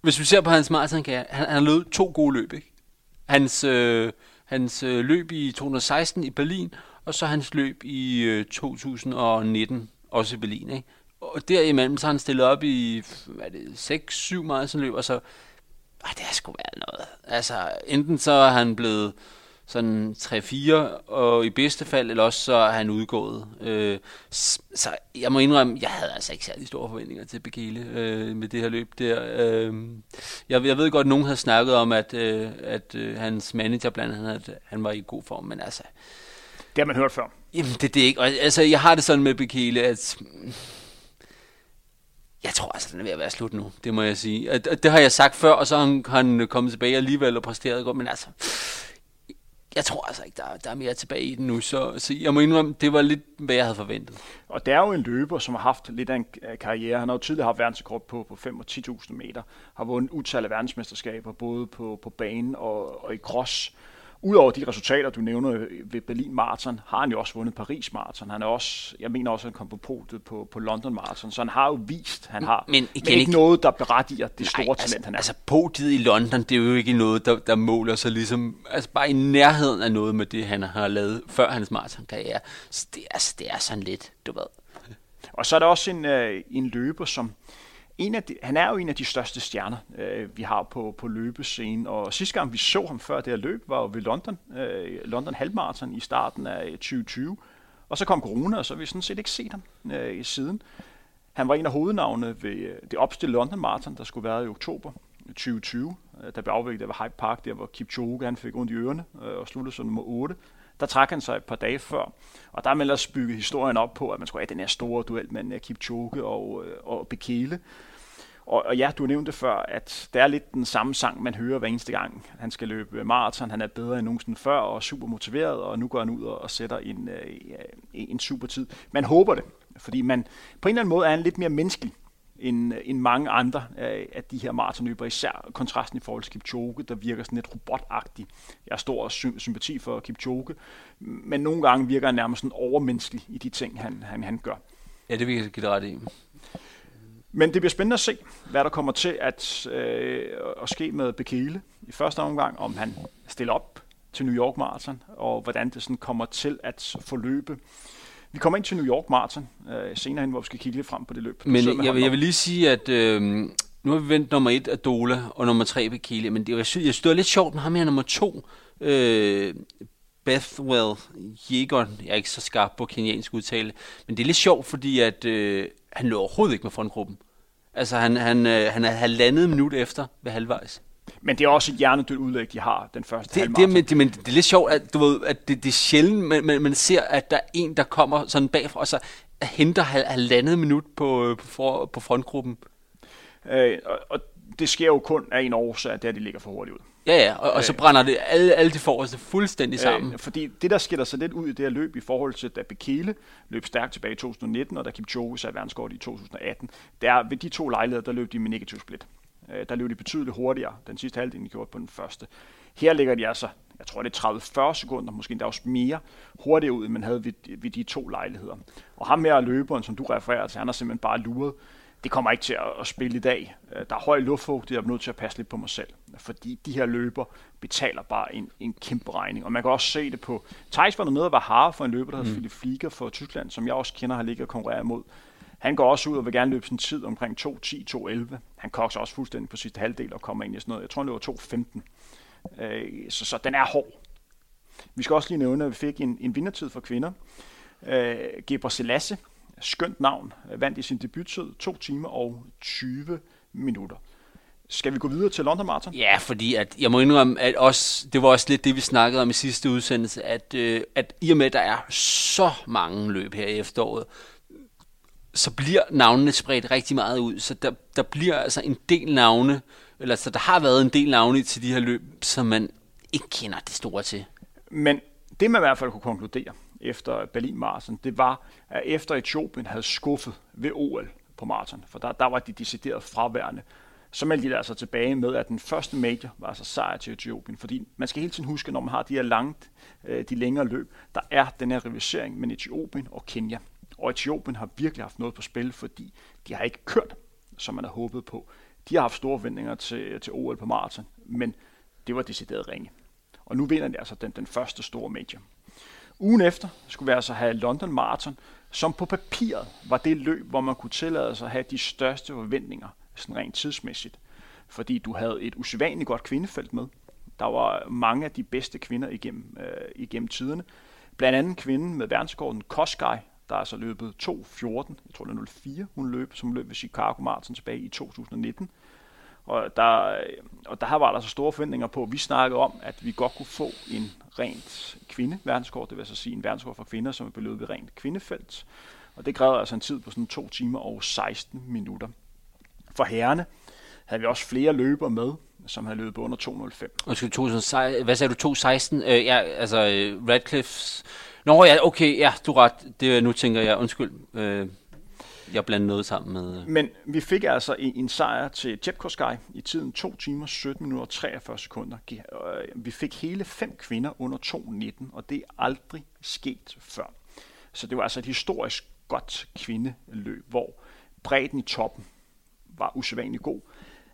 hvis vi ser på hans maraton, han, han har løbet to gode løb, ikke? Hans, øh, hans øh, løb i 2016 i Berlin, og så hans løb i øh, 2019, også i Berlin, ikke? Og derimellem så har han stillet op i, hvad er det, 6-7 maratonløb, og så, ej, det har sgu været noget. Altså, enten så er han blevet sådan 3-4, og i bedste fald, eller også så er han udgået. Øh, så jeg må indrømme, jeg havde altså ikke særlig store forventninger til Bekele øh, med det her løb der. Øh, jeg, jeg ved godt, at nogen havde snakket om, at, øh, at øh, hans manager blandt andet, at han var i god form, men altså... Det har man hørt før. Jamen, det er det ikke. Og, altså, jeg har det sådan med Bekele, at jeg tror altså, den er ved at være slut nu, det må jeg sige. Det, det har jeg sagt før, og så har han, han kommet tilbage alligevel og præsteret godt, men altså, jeg tror altså ikke, der, der er mere tilbage i den nu, så, så jeg må indrømme, det var lidt, hvad jeg havde forventet. Og det er jo en løber, som har haft lidt af en øh, karriere. Han har jo tidligere haft verdensrekord på, på 5 og 10.000 meter, har vundet utal af verdensmesterskaber, både på, på banen og, og i cross. Udover de resultater, du nævner ved Berlin Marathon, har han jo også vundet Paris Marathon. Han er også, jeg mener også, at han kom på podiet på, på London Marathon. Så han har jo vist, han har men, igen, men ikke, ikke noget, der berettiger det store nej, talent, altså, han er. Altså podiet i London, det er jo ikke noget, der, der måler sig ligesom, altså bare i nærheden af noget med det, han har lavet før hans maratonkarriere. Så det, altså, det er sådan lidt, du ved. Og så er der også en, øh, en løber, som en af de, han er jo en af de største stjerner, øh, vi har på, på løbescenen, og sidste gang vi så ham før det her løb, var jo ved London, øh, London Halvmarathon i starten af 2020, og så kom corona, og så har vi sådan set ikke set ham øh, i siden. Han var en af hovednavnene ved øh, det opstillede London Marathon, der skulle være i oktober 2020, øh, der blev afviklet der var Hyde Park, der hvor Kipchoge han fik ondt i ørerne øh, og sluttede som nummer 8. Der trak han sig et par dage før, og der er man ellers bygget historien op på, at man skulle have den her store duel mellem øh, Kipchoge og, øh, og Bekele. Og, og ja, du nævnte før, at det er lidt den samme sang, man hører hver eneste gang. Han skal løbe maraton, han er bedre end nogensinde før og super motiveret, og nu går han ud og sætter en, øh, en super tid. Man håber det, fordi man på en eller anden måde er han lidt mere menneskelig end, øh, end mange andre øh, af de her maratonløbere, især kontrasten i forhold til Kipchoge, der virker sådan lidt robotagtig. Jeg har stor sympati for Kipchoge, men nogle gange virker han nærmest sådan overmenneskelig i de ting, han, han, han gør. Ja, det vil jeg give dig ret i. Men det bliver spændende at se, hvad der kommer til at, øh, at ske med Bekele i første omgang, om han stiller op til New York Marathon, og hvordan det sådan kommer til at forløbe. Vi kommer ind til New York Marathon øh, senere hen, hvor vi skal kigge lidt frem på det løb. Men jeg, jeg, jeg vil lige sige, at øh, nu har vi vendt nummer et af Dola og nummer tre Bekele, men det, jeg, synes, jeg synes, det var lidt sjovt med ham her nummer to, øh, Bethwell Jaeger, jeg er ikke så skarp på kenyansk udtale, men det er lidt sjovt, fordi at, øh, han lå overhovedet ikke med frontgruppen. Altså han, han, øh, han er halvandet minut efter ved halvvejs. Men det er også et hjernedødt udlæg, de har den første det, det, men, det, men det er lidt sjovt, at, du ved, at det, det er sjældent, man, man, man ser, at der er en, der kommer sådan bagfra, og så henter halvandet minut på, øh, på, for, på frontgruppen. Øh, og, og det sker jo kun af en årsag, at det er, de ligger for hurtigt ud. Ja, ja, og, og så øh. brænder det alle, alle de forreste fuldstændig sammen. Øh, fordi det, der skiller sig lidt ud i det her løb i forhold til, da Bekele løb stærkt tilbage i 2019, og da Kipchoge satte verdenskort i 2018, det er ved de to lejligheder, der løb de med negativ split. Øh, der løb de betydeligt hurtigere den sidste halvdel, de gjorde på den første. Her ligger de altså, jeg tror det er 30-40 sekunder, måske endda også mere, hurtigere ud, end man havde ved, ved de to lejligheder. Og ham her løberen, som du refererer til, han har simpelthen bare luret det kommer ikke til at, spille i dag. Øh, der er høj luftfugtighed, jeg er nødt til at passe lidt på mig selv, fordi de her løber betaler bare en, en kæmpe regning. Og man kan også se det på, Thijs var der nede og var har for en løber, der hedder mm. Philip Flieger for Tyskland, som jeg også kender har ligget og konkurreret imod. Han går også ud og vil gerne løbe sin tid omkring 2.10-2.11. Han kokser også fuldstændig på sidste halvdel og kommer ind i sådan noget. Jeg tror, det var 2.15. Øh, så, så den er hård. Vi skal også lige nævne, at vi fik en, en vindertid for kvinder. Øh, Gebre Selassie, skønt navn, vandt i sin debuttid 2 timer og 20 minutter. Skal vi gå videre til London Marathon? Ja, fordi at, jeg må indrømme, at også, det var også lidt det, vi snakkede om i sidste udsendelse, at, øh, at i og med, at der er så mange løb her i efteråret, så bliver navnene spredt rigtig meget ud. Så der, der bliver altså en del navne, eller så der har været en del navne til de her løb, som man ikke kender det store til. Men det man i hvert fald kunne konkludere, efter Berlin Marathon, det var, at efter Etiopien havde skuffet ved OL på maraton, for der, der var de decideret fraværende, så meldte de altså tilbage med, at den første major var altså sejr til Etiopien, fordi man skal hele tiden huske, når man har de her langt, øh, de længere løb, der er den her rivalisering mellem Etiopien og Kenya. Og Etiopien har virkelig haft noget på spil, fordi de har ikke kørt, som man havde håbet på. De har haft store forventninger til, til OL på maraton, men det var decideret ringe. Og nu vinder de altså den, den første store major. Ugen efter skulle vi altså have London Marathon, som på papiret var det løb, hvor man kunne tillade sig at have de største forventninger, sådan rent tidsmæssigt. Fordi du havde et usædvanligt godt kvindefelt med. Der var mange af de bedste kvinder igennem, øh, igennem tiderne. Blandt andet kvinden med verdensrekorden Koskaj, der er altså løbet 2.14, jeg tror det er 04, hun løb, som løb ved Chicago Marathon tilbage i 2019. Og der, øh, og der var der så store forventninger på, vi snakkede om, at vi godt kunne få en rent kvinde verdenskort, det vil altså sige en verdenskort for kvinder, som er beløbet ved rent kvindefelt. Og det krævede altså en tid på sådan 2 timer og 16 minutter. For herrene havde vi også flere løbere med, som havde løbet under 2.05. Undskyld, 2016, hvad sagde du, 2.16? Øh, ja, altså øh, Radcliffe's... Nå ja, okay, ja, du ret. Det, nu tænker jeg, undskyld, øh, jeg blander noget sammen med... Øh. Men vi fik altså en, en sejr til Jepkoskai i tiden 2 timer, 17 minutter og 43 sekunder. Øh, vi fik hele fem kvinder under 2.19, og det er aldrig sket før. Så det var altså et historisk godt kvindeløb, hvor bredden i toppen var usædvanligt god.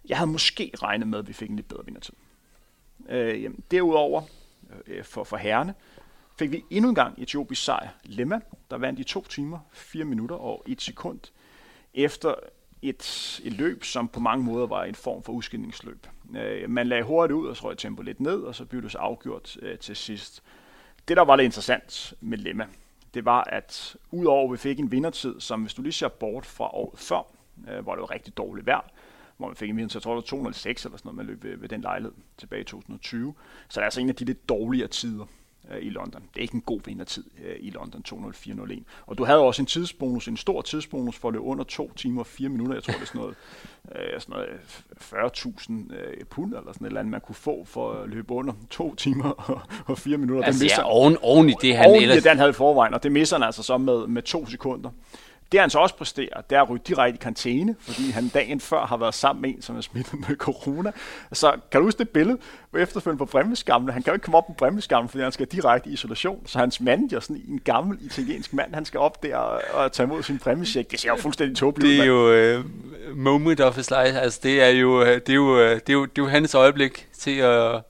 Jeg havde måske regnet med, at vi fik en lidt bedre vindertid. Øh, jamen, derudover, øh, for, for herrene, fik vi endnu en gang etiopisk sejr. Lemma, der vandt i 2 timer, 4 minutter og 1 sekund, efter et, et løb, som på mange måder var en form for udskillingsløb. Øh, man lagde hurtigt ud og så tempo lidt ned, og så blev det så afgjort øh, til sidst. Det, der var lidt interessant med Lemma, det var, at udover at vi fik en vindertid, som hvis du lige ser bort fra året før, øh, hvor det var rigtig dårligt vejr, hvor man fik en vindertid, jeg tror det var 206 eller sådan noget, man løb ved, ved den lejlighed tilbage i 2020. Så det er altså en af de lidt dårligere tider øh, i London. Det er ikke en god vindertid øh, i London 2.04.01. Og du havde også en tidsbonus, en stor tidsbonus for at løbe under 2 timer og 4 minutter. Jeg tror, det er sådan noget, øh, sådan noget 40.000 øh, pund eller sådan et eller andet, man kunne få for at løbe under 2 timer og, og 4 minutter. Altså, det misser, ja, oven, oven i det, han oven ellers... det, han havde i forvejen, og det misser han altså så med, med to sekunder. Det han så også præsterer, det er at ryge direkte i karantæne, fordi han dagen før har været sammen med en, som er smittet med corona. Så kan du huske det billede, hvor efterfølgende på bremseskamlen, han kan jo ikke komme op på bremseskamlen, fordi han skal direkte i isolation. Så hans manager, sådan en gammel italiensk mand, han skal op der og, og tage imod sin præmiesjek. Det ser jo fuldstændig tåbeligt ud. Det er jo uh, moment of his life. Altså, det er jo, øh, det er jo, øh, det er jo, det er jo hans øjeblik til at...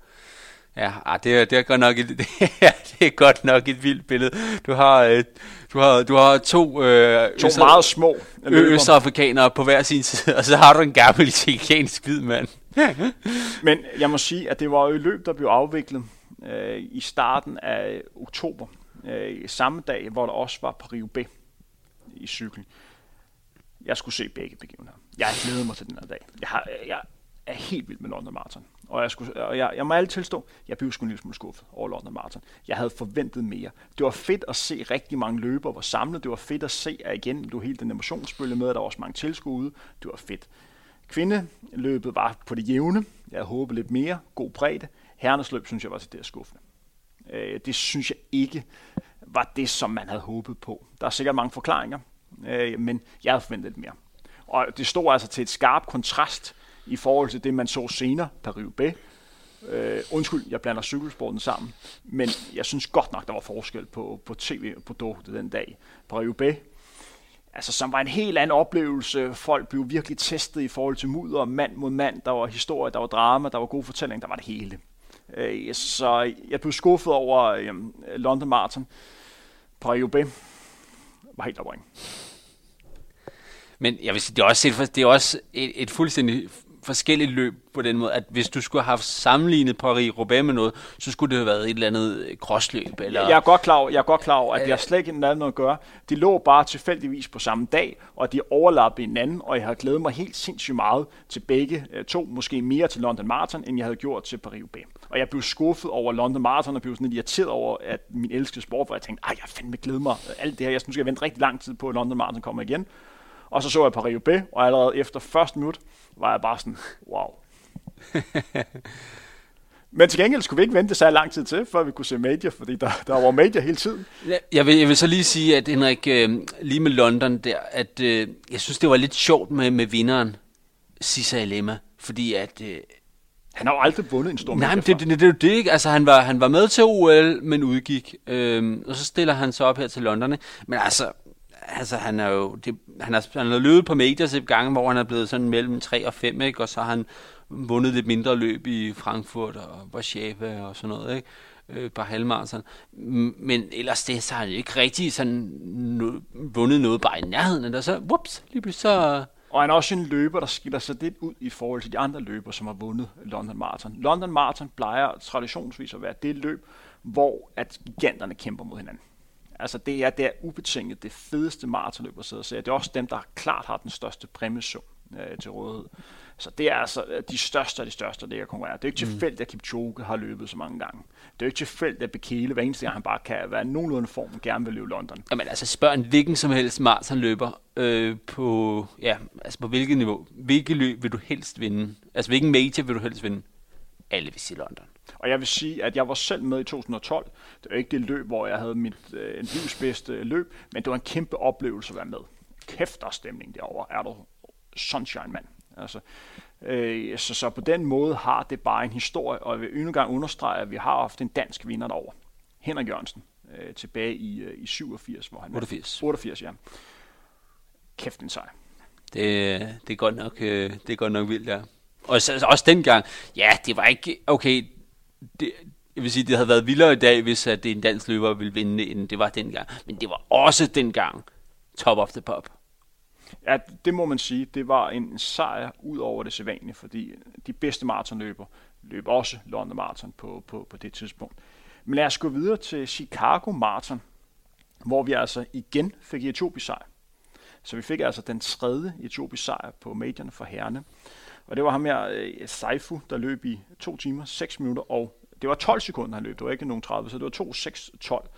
Ja, ah, det, er, det, er godt nok et, det er godt nok et vildt billede. Du har, øh, du har, du har to, øh, to øster, meget små østafrikanere på hver sin side, og så har du en gammel italiensk hvid mand. Men jeg må sige, at det var jo et løb, der blev afviklet øh, i starten af oktober. Øh, samme dag, hvor der også var på Rio B i cykel. Jeg skulle se begge begivenheder. Jeg glæder mig til den her dag. Jeg, har, jeg er helt vild med London Marathon. Og jeg, skulle, og jeg, jeg må alle tilstå, jeg blev sgu en lille smule skuffet over London Marathon. Jeg havde forventet mere. Det var fedt at se rigtig mange løbere var samlet. Det var fedt at se, at igen, du hele den emotionsbølge med, at der var også mange tilskuere ude. Det var fedt. Kvindeløbet var på det jævne. Jeg havde håbet lidt mere. God bredde. Herrenes løb, synes jeg, var til det skuffende. Øh, det synes jeg ikke var det, som man havde håbet på. Der er sikkert mange forklaringer, øh, men jeg havde forventet lidt mere. Og det stod altså til et skarpt kontrast i forhold til det, man så senere, Paris-Roubaix. Øh, undskyld, jeg blander cykelsporten sammen, men jeg synes godt nok, der var forskel på, på tv-produktet den dag. Paris-Roubaix, altså som var en helt anden oplevelse. Folk blev virkelig testet i forhold til mudder, mand mod mand. Der var historie, der var drama, der var god fortælling, der var det hele. Øh, så jeg blev skuffet over øh, London Marathon. Paris-Roubaix var helt opring. Men jeg vil sige, det er også et, det er også et, et fuldstændig forskelligt løb på den måde, at hvis du skulle have haft sammenlignet Paris-Roubaix med noget, så skulle det have været et eller andet crossløb. Eller... Jeg er godt klar over, jeg er godt klar over at det har slet ikke noget at gøre. De lå bare tilfældigvis på samme dag, og de overlappede hinanden, og jeg har glædet mig helt sindssygt meget til begge øh, to, måske mere til London Marathon, end jeg havde gjort til Paris-Roubaix. Og jeg blev skuffet over London Marathon, og blev sådan lidt irriteret over, at min elskede sport, hvor jeg tænkte, ej, jeg fandme glæde mig alt det her. Jeg synes, jeg vente rigtig lang tid på, at London Marathon kommer igen. Og så så jeg Paris-Roubaix, og allerede efter første minut var jeg bare sådan, wow. Men til gengæld skulle vi ikke vente så lang tid til, før vi kunne se Major, fordi der, der var Major hele tiden. Jeg vil, jeg vil så lige sige, at Henrik, øh, lige med London der, at øh, jeg synes, det var lidt sjovt med, med vinderen, Sisa Elema, fordi at... Øh, han har jo aldrig vundet en stor Nej, men det, det, det, det er jo det, ikke? Altså, han var, han var med til OL, men udgik. Øhm, og så stiller han sig op her til London. Men altså, altså han er jo, det, han, har, han har løbet på majors et gange, hvor han er blevet sådan mellem 3 og 5, ikke? og så har han vundet lidt mindre løb i Frankfurt og Warszawa og sådan noget, ikke? Øh, bare halvmarathon. Men ellers det, så har han ikke rigtig sådan no, vundet noget bare i nærheden, der så, whoops, lige pludselig så... Og han er også en løber, der skiller sig lidt ud i forhold til de andre løber, som har vundet London Marathon. London Marathon plejer traditionsvis at være det løb, hvor at giganterne kæmper mod hinanden. Altså det er, det er ubetinget det fedeste maratonløb at sidde og se. Det er også dem, der klart har den største præmiesum øh, til rådighed. Så det er altså øh, de største af de største, der konkurrerer. Det er ikke mm. tilfældigt, at Kipchoge har løbet så mange gange. Det er ikke tilfældigt, at Bekele hver eneste gang, han bare kan være nogenlunde form, gerne vil løbe London. Jamen altså spørg en hvilken som helst maratonløber øh, på, ja, altså på hvilket niveau. Hvilket løb vil du helst vinde? Altså hvilken major vil du helst vinde? Alle vil sige London. Og jeg vil sige, at jeg var selv med i 2012. Det var ikke det løb, hvor jeg havde mit øh, livs bedste løb, men det var en kæmpe oplevelse at være med. Kæft, der stemning derovre. Er du sunshine, mand. Altså, øh, så, så på den måde har det bare en historie, og jeg vil endnu gang understrege, at vi har haft en dansk vinder derovre. Henrik Jørgensen, øh, tilbage i, øh, i 87, hvor han 88. 88, ja. Kæft en sejr. Det, det, er godt nok, øh, det er godt nok vildt, ja. Og så, også dengang, ja, det var ikke, okay, det, jeg vil sige, det havde været vildere i dag, hvis at det en dansk løber ville vinde, end det var dengang. Men det var også dengang top of the pop. Ja, det må man sige. Det var en sejr ud over det sædvanlige, fordi de bedste maratonløber løb også London Marathon på, på, på det tidspunkt. Men lad os gå videre til Chicago Marathon, hvor vi altså igen fik etiopisk sejr. Så vi fik altså den tredje etiopisk sejr på medierne for herrene. Og det var ham her, øh, Seifu, der løb i 2 timer, 6 minutter, og det var 12 sekunder, han løb. Det var ikke nogen 30, så det var 2, 6, 12.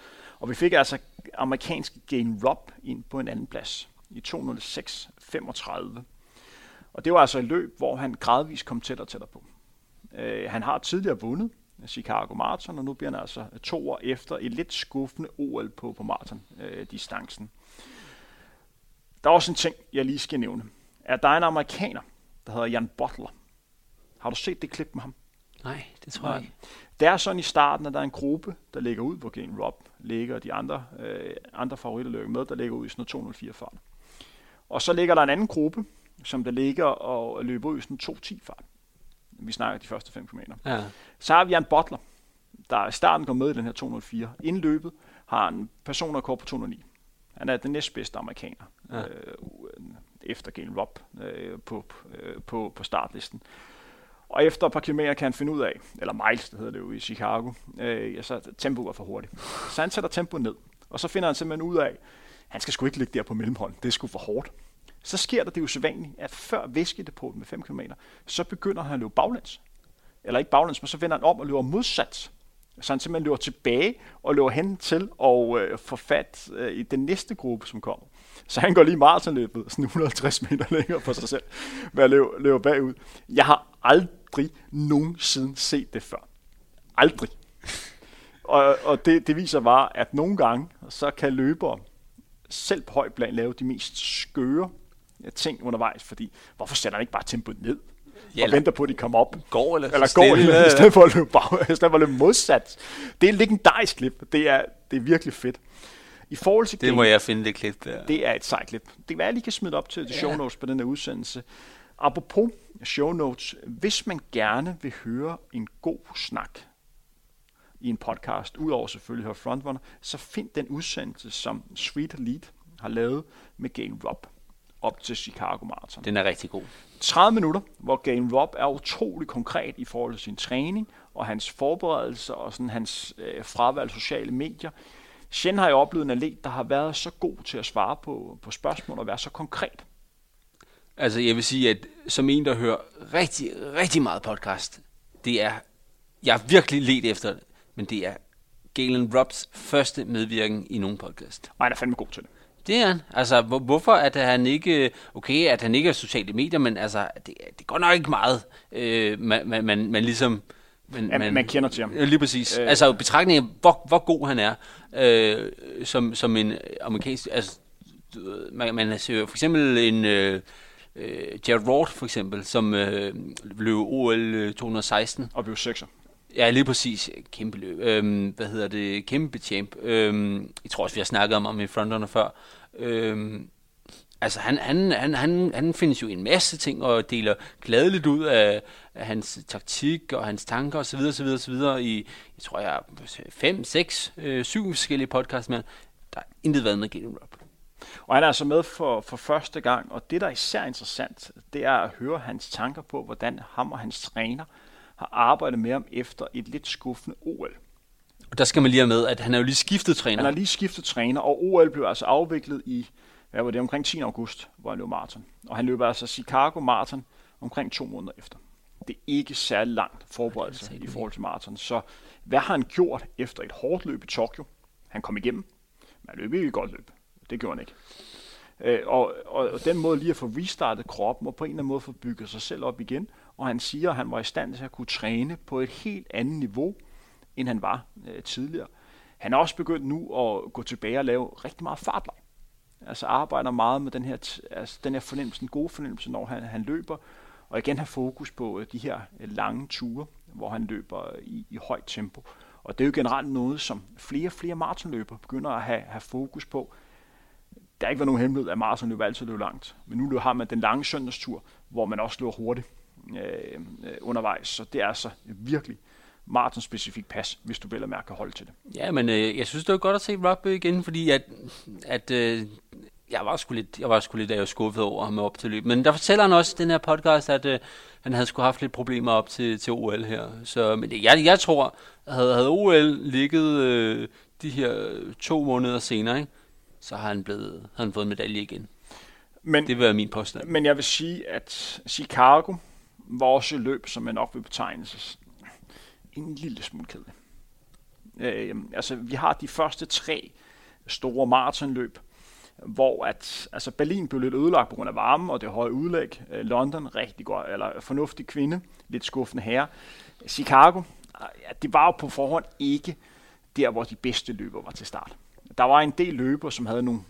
Og vi fik altså amerikansk Gain Rob ind på en anden plads i 206.35. Og det var altså et løb, hvor han gradvist kom tættere og tættere på. Øh, han har tidligere vundet Chicago Marathon, og nu bliver han altså to år efter et lidt skuffende OL på, på marathon-distancen. Øh, der er også en ting, jeg lige skal nævne. At der er en amerikaner, der hedder Jan Butler. Har du set det klip med ham? Nej, det tror Nej. jeg ikke. Det er sådan i starten, at der er en gruppe, der ligger ud, hvor Gain Rob ligger, de andre, øh, andre favoritter løber med, der ligger ud i sådan noget 204 fart. Og så ligger der en anden gruppe, som der ligger og løber ud i sådan 210 fart. Vi snakker de første 5 km. Ja. Så har vi Jan Butler, der i starten går med i den her 204. Inden løbet har en personrekord på 209. Han er den næstbedste amerikaner. Ja. Øh, efter Galen Rob øh, på, øh, på, på startlisten. Og efter et par kilometer kan han finde ud af, eller miles, det hedder det jo i Chicago, øh, ja, så tempoet er for hurtigt. Så han sætter tempoet ned, og så finder han simpelthen ud af, han skal sgu ikke ligge der på mellemhånd, det er sgu for hårdt. Så sker der det usædvanlige, at før væskedepotet med 5 km, så begynder han at løbe baglæns. Eller ikke baglæns, men så vender han om og løber modsat. Så han simpelthen løber tilbage og løber hen til og øh, få fat øh, i den næste gruppe, som kommer. Så han går lige maratonløbet sådan 150 meter længere på sig selv, med at løbe, løbe bagud. Jeg har aldrig nogensinde set det før. Aldrig. Og, og det, det viser bare, at nogle gange, så kan løbere selv på højt plan lave de mest skøre ting undervejs, fordi hvorfor sætter han ikke bare tempoet ned? Ja, og venter på, at de kommer op. Går eller, eller går, i stedet for at løbe, bag, i stedet for at løbe modsat. Det er en legendarisk klip. Det er, det er virkelig fedt. I forhold til det game, må jeg finde det klip der. Det er et sejt klip. Det kan være, at jeg lige kan smide op til ja. show notes på den her udsendelse. Apropos show notes, hvis man gerne vil høre en god snak i en podcast, udover selvfølgelig høre Frontrunner, så find den udsendelse, som Sweet Lead har lavet med Game Rob op til Chicago Marathon. Den er rigtig god. 30 minutter, hvor Game Rob er utrolig konkret i forhold til sin træning og hans forberedelser og sådan hans øh, fravalg sociale medier. Shen har jeg oplevet en atlet, der har været så god til at svare på, på spørgsmål og være så konkret. Altså jeg vil sige, at som en, der hører rigtig, rigtig meget podcast, det er, jeg er virkelig let efter det, men det er Galen Robs første medvirken i nogen podcast. Og han er fandme god til det. Det er han. Altså, hvor, hvorfor at han ikke, okay, at han ikke er sociale medier, men altså, det, det går nok ikke meget, øh, man, man, man, man ligesom, men, ja, man, man kender til ham. Lige præcis. Øh. Altså betragtning af, hvor, hvor god han er øh, som, som en amerikansk... Altså, man, man ser for eksempel en... Øh, øh, Jared Ward for eksempel, som øh, løb OL 216. Og blev sekser. Ja, lige præcis. Kæmpe løb. Øhm, hvad hedder det? Kæmpe champ. Øhm, jeg tror også, vi har snakket om ham i frontrunner før. Øhm, altså han, han, han, han, han findes jo en masse ting og deler gladeligt ud af, af hans taktik og hans tanker osv. osv., osv. i, jeg tror jeg, fem, seks, øh, syv forskellige podcasts, men der er intet været med Galen Rob. Og han er altså med for, for første gang, og det, der er især interessant, det er at høre hans tanker på, hvordan ham og hans træner har arbejdet med ham efter et lidt skuffende OL. Og der skal man lige have med, at han er jo lige skiftet træner. Han har lige skiftet træner, og OL blev altså afviklet i, hvad var det, omkring 10. august, hvor han løb maraton. Og han løber altså Chicago Marathon omkring to måneder efter. Det er ikke særlig langt forberedelse i forhold til maraton. Så hvad har han gjort efter et hårdt løb i Tokyo? Han kom igennem, men han løb ikke et godt løb. Det gjorde han ikke. Øh, og, og, og den måde lige at få restartet kroppen, og på en eller anden måde få bygget sig selv op igen. Og han siger, at han var i stand til at kunne træne på et helt andet niveau, end han var øh, tidligere. Han er også begyndt nu at gå tilbage og lave rigtig meget fartleg. Altså arbejder meget med den her, altså den her fornemmelse, den gode fornemmelse, når han, han løber. Og igen have fokus på øh, de her øh, lange ture, hvor han løber øh, i, i højt tempo. Og det er jo generelt noget, som flere og flere maratonløbere begynder at have, have fokus på. Der har ikke været nogen hemmelighed, at maratonløber altid løber langt. Men nu har man den lange søndagstur, hvor man også løber hurtigt øh, undervejs. Så det er altså virkelig maratonspecifik pas, hvis du vel at mærke holde til det. Ja, men øh, jeg synes, det var godt at se Rob igen, fordi at, at øh, jeg var sgu lidt, jeg var sgu lidt af skuffet over ham op til løb. Men der fortæller han også i den her podcast, at øh, han havde sgu haft lidt problemer op til, til OL her. Så, men jeg, jeg tror, havde, havde OL ligget øh, de her to måneder senere, ikke, så har han, blevet, havde han fået medalje igen. Men, det vil være min påstand. Men jeg vil sige, at Chicago var også løb, som man nok vil betegne en lille smule kedelig. Øh, altså, vi har de første tre store maratonløb, hvor at, altså Berlin blev lidt ødelagt på grund af varme og det høje udlæg. Øh, London, rigtig godt, eller fornuftig kvinde, lidt skuffende herre. Chicago, ja, det var jo på forhånd ikke der, hvor de bedste løber var til start. Der var en del løber, som havde nogle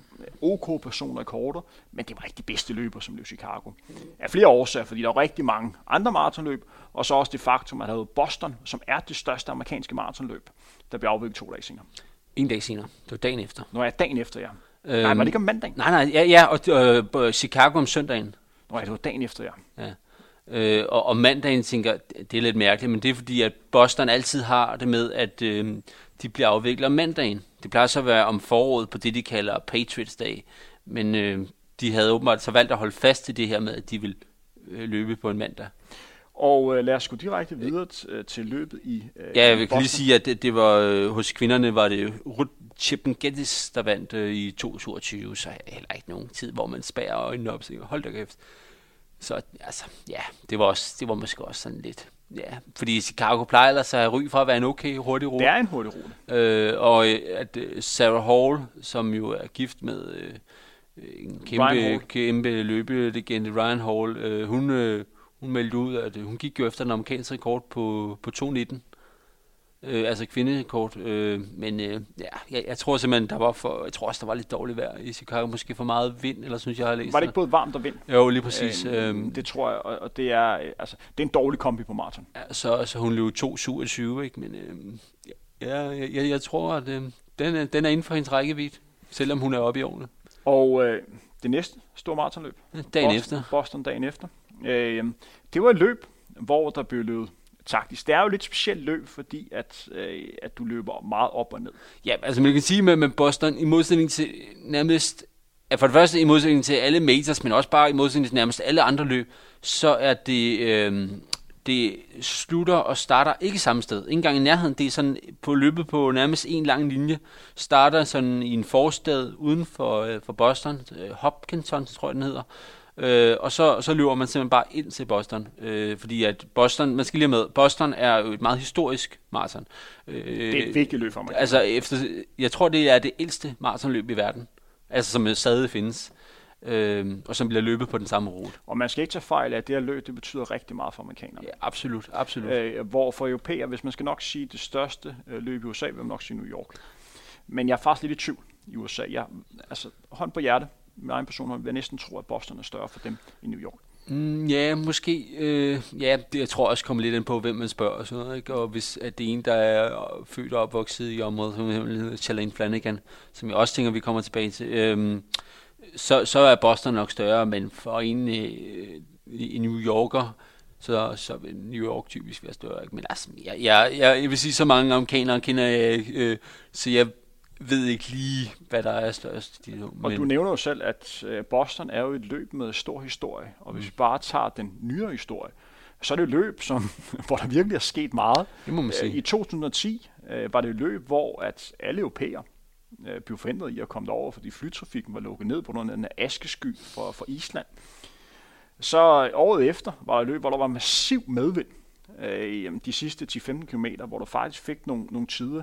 OK personer i korter, men det var ikke de bedste løber, som løb Chicago. Af flere årsager, fordi der var rigtig mange andre maratonløb, og så også det faktum, at der havde Boston, som er det største amerikanske maratonløb, der blev afviklet to dage senere. En dag senere. Det var dagen efter. Nå ja, dagen efter, ja. Øhm, nej, var det ikke om mandagen? Nej, nej, ja, ja og øh, Chicago om søndagen. Nå ja, det var dagen efter, ja. ja. Øh, og om mandagen tænker det er lidt mærkeligt, men det er fordi, at Boston altid har det med, at øh, de bliver afviklet om mandagen. Det plejer så at være om foråret på det, de kalder Patriots Day. Men øh, de havde åbenbart så valgt at holde fast til det her med, at de vil øh, løbe på en mandag. Og øh, lad os gå direkte videre t- øh, til løbet i øh, Ja, jeg vil lige sige, at det, det var øh, hos kvinderne var det Ruth Chippen Geddes, der vandt øh, i 2022, så heller ikke nogen tid, hvor man spærer øjnene op og hold da kæft. Så altså, ja, det var, også, det var måske også sådan lidt Ja, fordi Chicago plejer ellers at ry for at være en okay hurtig rute. Det er en hurtig rute. Øh, og øh, at øh, Sarah Hall, som jo er gift med øh, en kæmpe, kæmpe løbelegende Ryan Hall, øh, hun, øh, hun meldte ud, at hun gik jo efter den amerikanske rekord på, på 2.19 øh, altså kvindekort. Øh, men øh, ja, jeg, jeg, tror simpelthen, der var for, jeg tror også, der var lidt dårligt vejr i Chicago. Måske for meget vind, eller synes jeg har læst. Var det ikke både varmt og vind? Jo, lige præcis. Øh, øh, det tror jeg, og, og det er, altså, det er en dårlig kombi på maraton. Ja, så, så hun løb 2.27, ikke? Men øh, ja, jeg, jeg, jeg tror, at øh, den, er, den er inden for hendes rækkevidde, selvom hun er oppe i årene. Og øh, det næste store maratonløb? Dagen Boston, efter. Boston dagen efter. Øh, det var et løb, hvor der blev løbet taktisk. Altså, det er jo lidt specielt løb, fordi at, øh, at du løber meget op og ned. Ja, altså man kan sige med, med Boston, i modsætning til nærmest, ja, for det første i modsætning til alle majors, men også bare i modsætning til nærmest alle andre løb, så er det, øh, det slutter og starter ikke samme sted. Ikke engang i nærheden. Det er sådan på løbet på nærmest en lang linje. Starter sådan i en forstad uden for, øh, for Boston. Øh, Hopkinton, tror jeg den hedder. Øh, og så, så løber man simpelthen bare ind til Boston, øh, fordi at Boston, man skal lige med, Boston er jo et meget historisk maraton. Øh, det er et vigtigt løb for mig. Altså, efter, jeg tror, det er det ældste maratonløb i verden, altså som stadig findes. Øh, og som bliver løbet på den samme rute. Og man skal ikke tage fejl af, at det her løb, det betyder rigtig meget for amerikanerne. Ja, absolut, absolut. Øh, hvor for europæer, hvis man skal nok sige det største øh, løb i USA, vil man nok sige New York. Men jeg er faktisk lidt i tvivl i USA. Jeg, altså, hånd på hjerte, min egen person vil jeg næsten tro, at Boston er større for dem i New York. Mm, ja, måske. Øh, ja, det, jeg tror også kommer lidt ind på, hvem man spørger og sådan noget. Ikke? Og hvis at det er en, der er født og opvokset i området, som hedder Chalain Flanagan, som jeg også tænker, vi kommer tilbage til, øh, så, så er Boston nok større, men for en øh, i New Yorker, så, så vil New York typisk være større. Ikke? Men altså, jeg, jeg, jeg, jeg vil sige, så mange amerikanere kender jeg, øh, så jeg ved ikke lige, hvad der er størst. De, og du nævner jo selv, at øh, Boston er jo et løb med stor historie, og hvis vi bare tager den nyere historie, så er det et løb, som, hvor der virkelig er sket meget. Det må man sige. I 2010 øh, var det et løb, hvor at alle europæere øh, blev forhindret i at komme derover, fordi flytrafikken var lukket ned på grund af den askesky for, for Island. Så året efter var et løb, hvor der var massiv medvind øh, de sidste 10-15 km, hvor du faktisk fik nogle, nogle tider,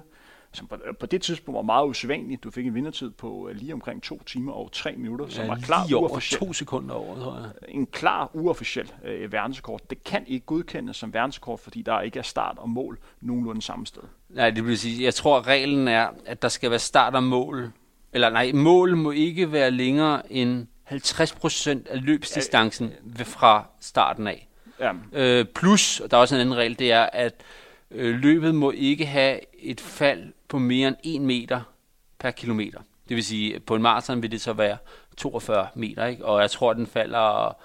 som på, på det tidspunkt var meget usædvanligt. Du fik en vindertid på uh, lige omkring to timer og tre minutter, som ja, var klar lige over uofficiel. to sekunder over, tror jeg. En klar uofficiel uh, verdensrekord. Det kan ikke godkendes som verdensrekord, fordi der ikke er start og mål nogenlunde samme sted. Nej, det vil sige, jeg tror, at reglen er, at der skal være start og mål. Eller nej, mål må ikke være længere end 50% af løbsdistancen ja, fra starten af. Ja. Øh, plus, og der er også en anden regel, det er, at øh, Øh, løbet må ikke have et fald på mere end 1 meter per kilometer. Det vil sige, på en maraton vil det så være 42 meter, ikke? og jeg tror, at den falder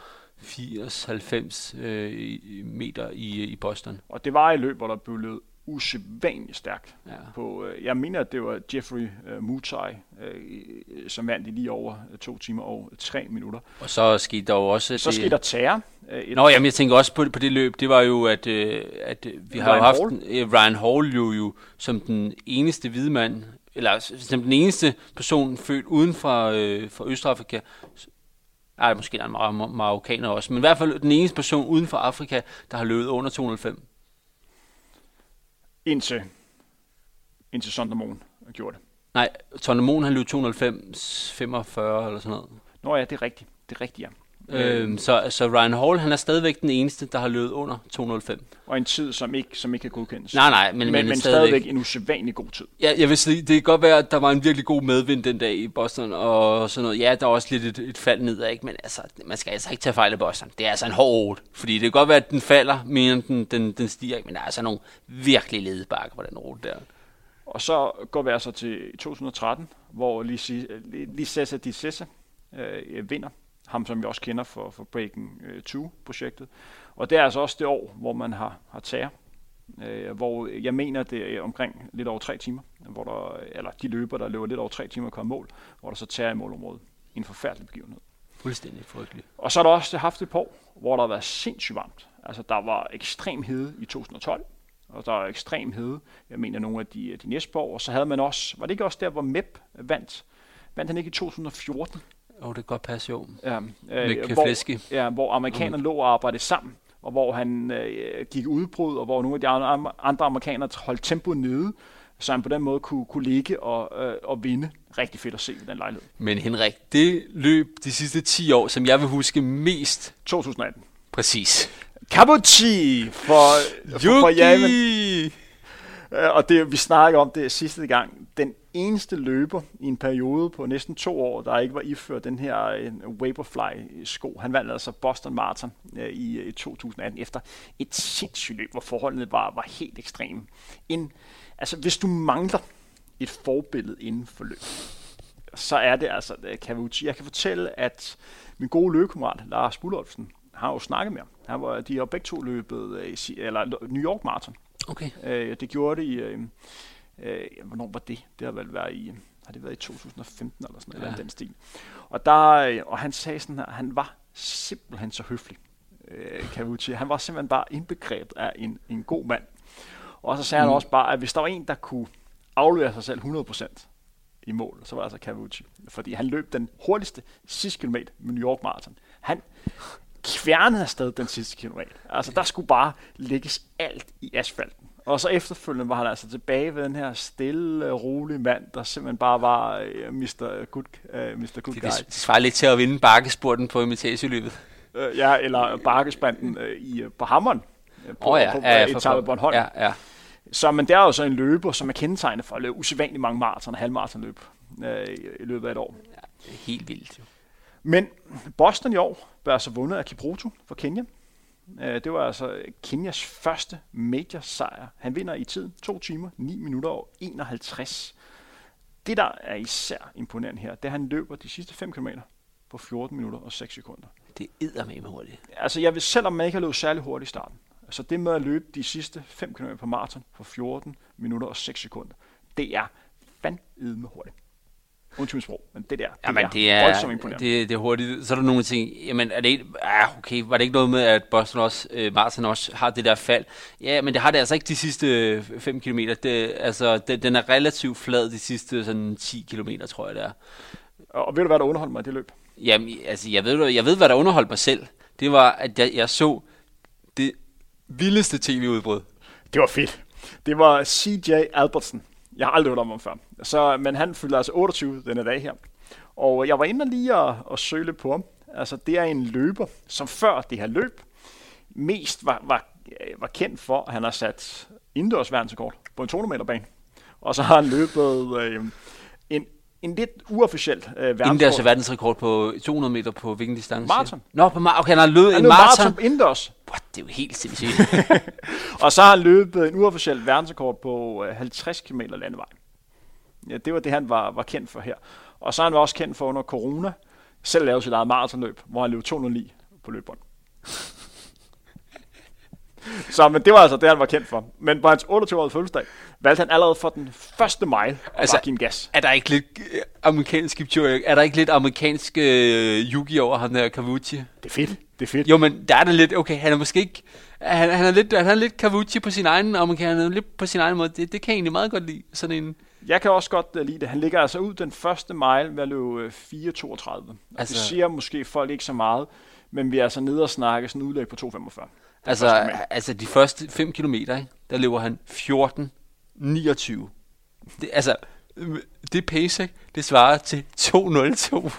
80-90 øh, meter i, i Boston. Og det var i løb, hvor der blev usædvanligt stærkt. Ja. På, øh, jeg mener, at det var Jeffrey uh, Mutai, uh, som vandt i lige over to timer og tre minutter. Og så skete der jo også... Så det, skete der terror. Uh, Nå, jamen, jeg tænker også på, på det løb, det var jo, at, uh, at vi har jo haft Hall. Uh, Ryan Hall jo, jo som den eneste hvide mand, eller som den eneste person født uden for, uh, for Østafrika, ej, måske der er en mar- marokkaner også, men i hvert fald den eneste person uden for Afrika, der har løbet under 205 indtil, indtil Sondermoen gjorde det. Nej, Sondermoen han løb 290, 45 eller sådan noget. Nå ja, det er rigtigt. Det er rigtigt, ja. Øhm, så, så Ryan Hall, han er stadigvæk den eneste, der har løbet under 205. Og en tid, som ikke, som ikke kan godkendes. Nej, nej, men, men, men, men stadigvæk, stadigvæk en usædvanlig god tid. Ja, jeg vil sige, det kan godt være, at der var en virkelig god medvind den dag i Boston, og sådan noget. Ja, der var også lidt et, et fald nedad, ikke? men altså, man skal altså ikke tage fejl af Boston. Det er altså en hård fordi det kan godt være, at den falder mere end den, den, den stiger, ikke? men der er altså nogle virkelig ledebakker på den rute der. Og så går vi altså til 2013, hvor Lisessa Di Sessa øh, vinder ham som vi også kender for, for Breaking 2-projektet. Øh, og det er altså også det år, hvor man har, har tager, øh, hvor jeg mener, det er omkring lidt over tre timer, hvor der, eller de løber, der løber lidt over tre timer, kommer mål, hvor der så tager i målområdet. En forfærdelig begivenhed. Fuldstændig frygtelig. Og så har der også haft et par år, hvor der har været sindssygt varmt. Altså, der var ekstrem hede i 2012, og der var ekstrem hede, jeg mener, nogle af de, de næste år. Og så havde man også, var det ikke også der, hvor MEP vandt? Vandt han ikke i 2014? Oh, det kan godt passe, jo. Ja, øh, Med hvor, ja, hvor amerikanerne mm. lå og arbejdede sammen, og hvor han øh, gik udbrud, og hvor nogle af de andre, andre amerikanere holdt tempoet nede, så han på den måde kunne, kunne ligge og, øh, og vinde. Rigtig fedt at se den lejlighed. Men Henrik, det løb de sidste 10 år, som jeg vil huske mest... 2018. Præcis. Kabuchi for, for, for Jamen. Øh, og det, vi snakker om det sidste gang. Eneste løber i en periode på næsten to år, der ikke var iført den her uh, Vaporfly-sko. Han vandt altså Boston Marathon uh, i, i 2018 efter et sindssygt løb, hvor forholdene var, var helt ekstreme. En, altså, hvis du mangler et forbillede inden for løb, så er det altså Kavuchi. Jeg kan fortælle, at min gode løbekammerat, Lars Bullolfsen, har jo snakket med ham. Han var, de har begge to løbet, eller New York Marathon Okay. Øh, det gjorde det i... Øh, øh, hvornår var det? Det har vel været i... Har det været i 2015 eller sådan noget, ja. eller den stil. Og, der, øh, og han sagde sådan her, han var simpelthen så høflig, øh, Kavuchi. Han var simpelthen bare indbegrebet af en, en god mand. Og så sagde mm. han også bare, at hvis der var en, der kunne aflevere sig selv 100% i mål, så var det altså Kavuchi. Fordi han løb den hurtigste sidste kilometer med New York Marathon. Han, kværnet afsted den sidste kilometer. Altså, der skulle bare lægges alt i asfalten. Og så efterfølgende var han altså tilbage ved den her stille, rolige mand, der simpelthen bare var uh, Mr. Good, uh, Mr. Good det, Guy. Det, svarer lidt til at vinde bakkesporten på imitageløbet. Uh, ja, eller bakkespanden uh, i, uh, på hammeren. Uh, på, oh, ja. på, ja, på. Ja, ja. Så, men det er jo så en løber, som er kendetegnet for at løbe usædvanligt mange maraton og halvmaratonløb uh, i løbet af et år. Ja, det er helt vildt jo. Men Boston i år blev altså vundet af Kipruto fra Kenya. Øh, Det var altså Kenyas første major sejr. Han vinder i tiden 2 timer, 9 minutter og 51. Det, der er især imponerende her, det er, at han løber de sidste 5 km på 14 minutter og 6 sekunder. Det er med hurtigt. Altså, jeg vil, selvom man ikke har løbet særlig hurtigt i starten, altså det med at løbe de sidste 5 km på maraton på 14 minutter og 6 sekunder, det er fandme hurtigt. Undskyld sprog, men det der, det, Jamen, er, det er, voldsomt imponerende. det, det er hurtigt. Så er der nogle ting, jamen, er det ikke, ah, okay, var det ikke noget med, at Boston også, øh, Martin også har det der fald? Ja, men det har det altså ikke de sidste 5 km. Det, altså, det, den er relativt flad de sidste sådan 10 km, tror jeg det er. Og, ved du, hvad der underholdt mig i det løb? Jamen, altså, jeg ved, jeg ved, hvad der underholdt mig selv. Det var, at jeg, jeg så det vildeste tv-udbrud. Det var fedt. Det var CJ Albertson. Jeg har aldrig hørt om ham før. Så, men han fylder altså 28 denne dag her. Og jeg var inde lige og, og søge lidt på ham. Altså, det er en løber, som før det her løb mest var, var, var kendt for, at han har sat indendørs verdensrekord på en 200 meter bane. Og så har han løbet øh, en, en lidt uofficiel øh, Indendørs verdensrekord. verdensrekord på 200 meter på hvilken distance? Maraton. Nå, på mar- okay, han har løbet Han en løb maraton. maraton indendørs. What, det er jo helt sindssygt. Og så har han løbet en uofficiel verdensrekord på øh, 50 km landevej. Ja, det var det, han var, var kendt for her. Og så er han også kendt for under corona, selv lave sit eget maratonløb, hvor han løb 209 på løbebånd så men det var altså det, han var kendt for. Men på hans 28-årige fødselsdag valgte han allerede for den første mile at Altså- altså, give en gas. er der ikke lidt øh, amerikansk? Er der ikke lidt amerikansk øh, Yugi over ham der Kavuchi? Det er fedt. Det er fedt. Jo, men der er det lidt, okay, han er måske ikke, han, han er lidt, han er lidt Kavuchi på sin egen, amerikaner, lidt på sin egen måde. Det, det kan jeg egentlig meget godt lide, sådan en, Jeg kan også godt uh, lide det. Han ligger altså ud den første mile ved at løbe uh, 4.32. Altså, Altså- det siger måske folk ikke så meget, men vi er altså nede og snakke sådan en udlæg på 2.45. altså, altså de første 5 kilometer, ikke, der løber han 14, 29. Det, altså, øh, det pace, ikke, det svarer til 202.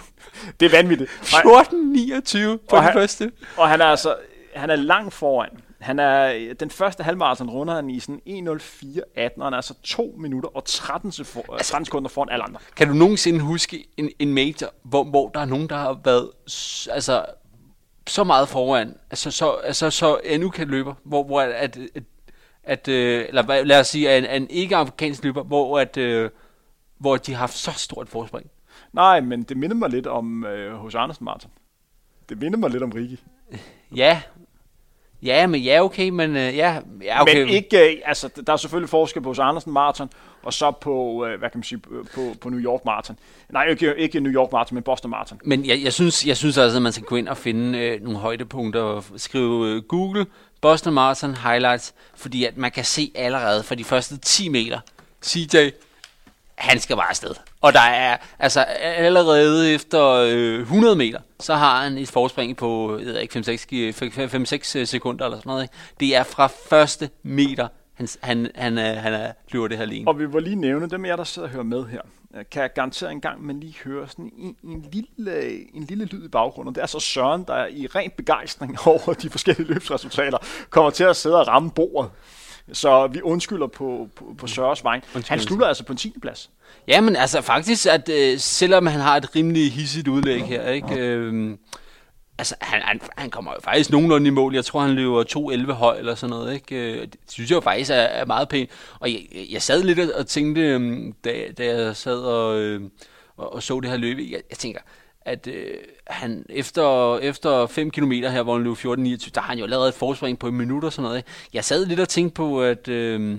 Det er vanvittigt. Og- 14, 29 på Og det han- første. Og han er altså han er langt foran. Han er, den første halvmarathon runder han i sådan 1.04.18, og han er altså 2 minutter og 13, sefo- altså, 13 sekunder foran alle andre. Kan du nogensinde huske en, en major, hvor, hvor der er nogen, der har været altså, så meget foran, altså så, altså, så endnu kan løber, hvor, hvor at, at, at, øh, eller lad os sige, at en, en ikke-amerikansk løber, hvor, at, øh, hvor de har haft så stort forspring. Nej, men det minder mig lidt om øh, hos Andersen Martin. Det minder mig lidt om Rigi. Ja, ja, men ja, okay, men øh, ja, ja, okay. Men ikke, øh, altså, der er selvfølgelig forskel på hos Andersen Marathon, og så på, øh, hvad kan man sige, øh, på, på- New York Marathon. Nej, ikke, ikke New York Marathon, men Boston Marathon. Men jeg, jeg, synes, jeg synes altså, at man skal gå ind og finde øh, nogle højdepunkter og skrive øh, Google Boston Marathon Highlights, fordi at man kan se allerede fra de første 10 meter, CJ, han skal bare afsted. Og der er altså allerede efter øh, 100 meter, så har han et forspring på jeg ved ikke, 5-6 øh, sekunder eller sådan noget. Ikke? Det er fra første meter, han, han, han, er, han er, løber det her alene. Og vi vil lige nævne, dem af jer, der sidder og hører med her, kan jeg garantere en gang, man lige hører sådan en, en, lille, en lille lyd i baggrunden. Det er så Søren, der i ren begejstring over de forskellige løbsresultater, kommer til at sidde og ramme bordet. Så vi undskylder på, på, på Sørens vej. Han slutter altså på en 10. plads. Ja, men altså faktisk, at øh, selvom han har et rimelig hissigt udlæg her, ikke? Øh, altså, han, han, han kommer jo faktisk nogenlunde i mål. Jeg tror, han løber 2.11 høj eller sådan noget, ikke? Øh, det synes jeg jo faktisk er, er meget pænt. Og jeg, jeg sad lidt og- tænkte, øhm, da, da jeg sad og, øhm, og, og så det her løb, jeg, jeg tænker, at øh, han efter, efter 5 km her, hvor han løb 14.29, der har han jo lavet et forspring på en minut og sådan noget. Ikke? Jeg sad lidt og tænkte på, at... Øh,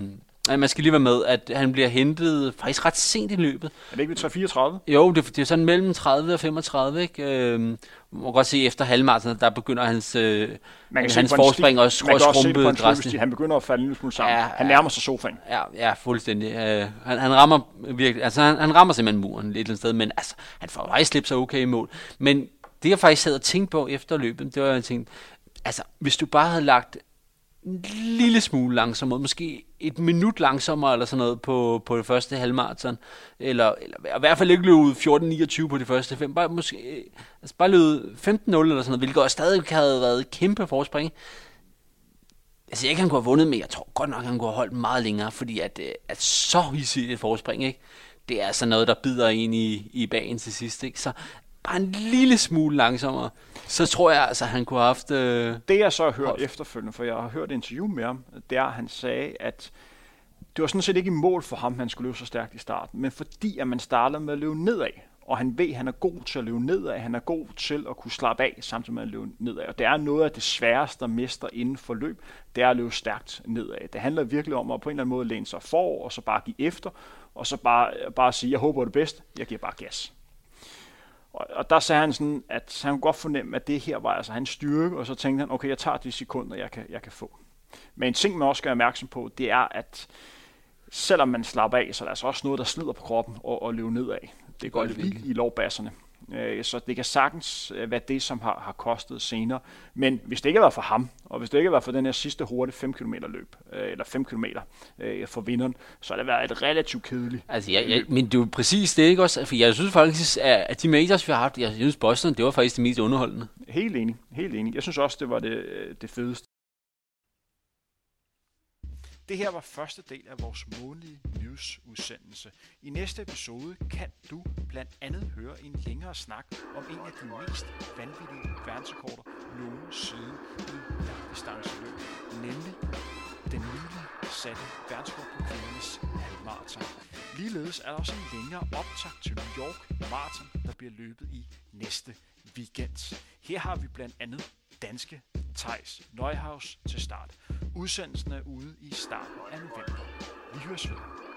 at man skal lige være med, at han bliver hentet faktisk ret sent i løbet. Er det ikke ved 334? Jo, det, det er sådan mellem 30 og 35, ikke? Øhm, man kan godt se, efter halvmarathon, der begynder hans, øh, Man hans på en forspring stil- også man kan også se skrumpe. Han begynder at falde en lille smule sammen. Ja, han nærmer sig sofaen. Ja, ja, fuldstændig. Øh, han, han rammer virkelig, altså han, han rammer simpelthen muren et eller andet sted, men altså, han får faktisk slippe sig okay i mål. Men det jeg faktisk sad og tænkte på efter løbet, det var, at jeg tænkte, altså, hvis du bare havde lagt en lille smule langsommere, måske et minut langsommere eller sådan noget på, på det første halvmarathon, eller, eller i hvert fald ikke løbe ud 14.29 på det første fem, bare, måske, altså bare løbe 15.0 eller sådan noget, hvilket også stadig havde været et kæmpe forspring. Altså ikke, han kunne have vundet, men jeg tror godt nok, han kunne have holdt meget længere, fordi at, øh, at så hissigt et forspring, ikke? det er altså noget, der bider ind i, i bagen til sidst. Ikke? Så bare en lille smule langsommere, så tror jeg altså, han kunne have haft... Øh, det jeg så har hørt hold. efterfølgende, for jeg har hørt et interview med ham, er, at han sagde, at det var sådan set ikke i mål for ham, at han skulle løbe så stærkt i starten, men fordi at man startede med at løbe nedad, og han ved, at han er god til at løbe nedad, han er god til at kunne slappe af, samtidig med at løbe nedad. Og det er noget af det sværeste, der mister inden for løb, det er at løbe stærkt nedad. Det handler virkelig om at på en eller anden måde læne sig for, og så bare give efter, og så bare, bare sige, jeg håber det bedste, jeg giver bare gas. Og, og der sagde han sådan, at han kunne godt fornemme, at det her var altså hans styrke, og så tænkte han, okay, jeg tager de sekunder, jeg kan, jeg kan få. Men en ting, man også skal være opmærksom på, det er, at selvom man slapper af, så er der altså også noget, der slider på kroppen og, og løbe nedad. Det går lidt i lovbasserne. Øh, så det kan sagtens øh, være det, som har, har kostet senere. Men hvis det ikke var for ham, og hvis det ikke var for den her sidste hurtige 5 km løb, øh, eller 5 km for vinderen, så har det været et relativt kedeligt Altså, ja, ja, men det er jo præcis det, ikke også? For jeg synes faktisk, at de majors, vi har haft, jeg synes Boston, det var faktisk det mest underholdende. Helt enig, helt enig. Jeg synes også, det var det, det fedeste. Det her var første del af vores månedlige nyhedsudsendelse. I næste episode kan du blandt andet høre en længere snak om en af de mest vanvittige verdensrekorder nogensinde i langdistanceløb, nemlig den nylig satte verdensrekord på kvindernes halvmarathon. Ligeledes er der også en længere optag til New York Marathon, der bliver løbet i næste weekend. Her har vi blandt andet danske Thijs Neuhaus til start. Udsendelsen er ude i starten af november. Vi høres ved.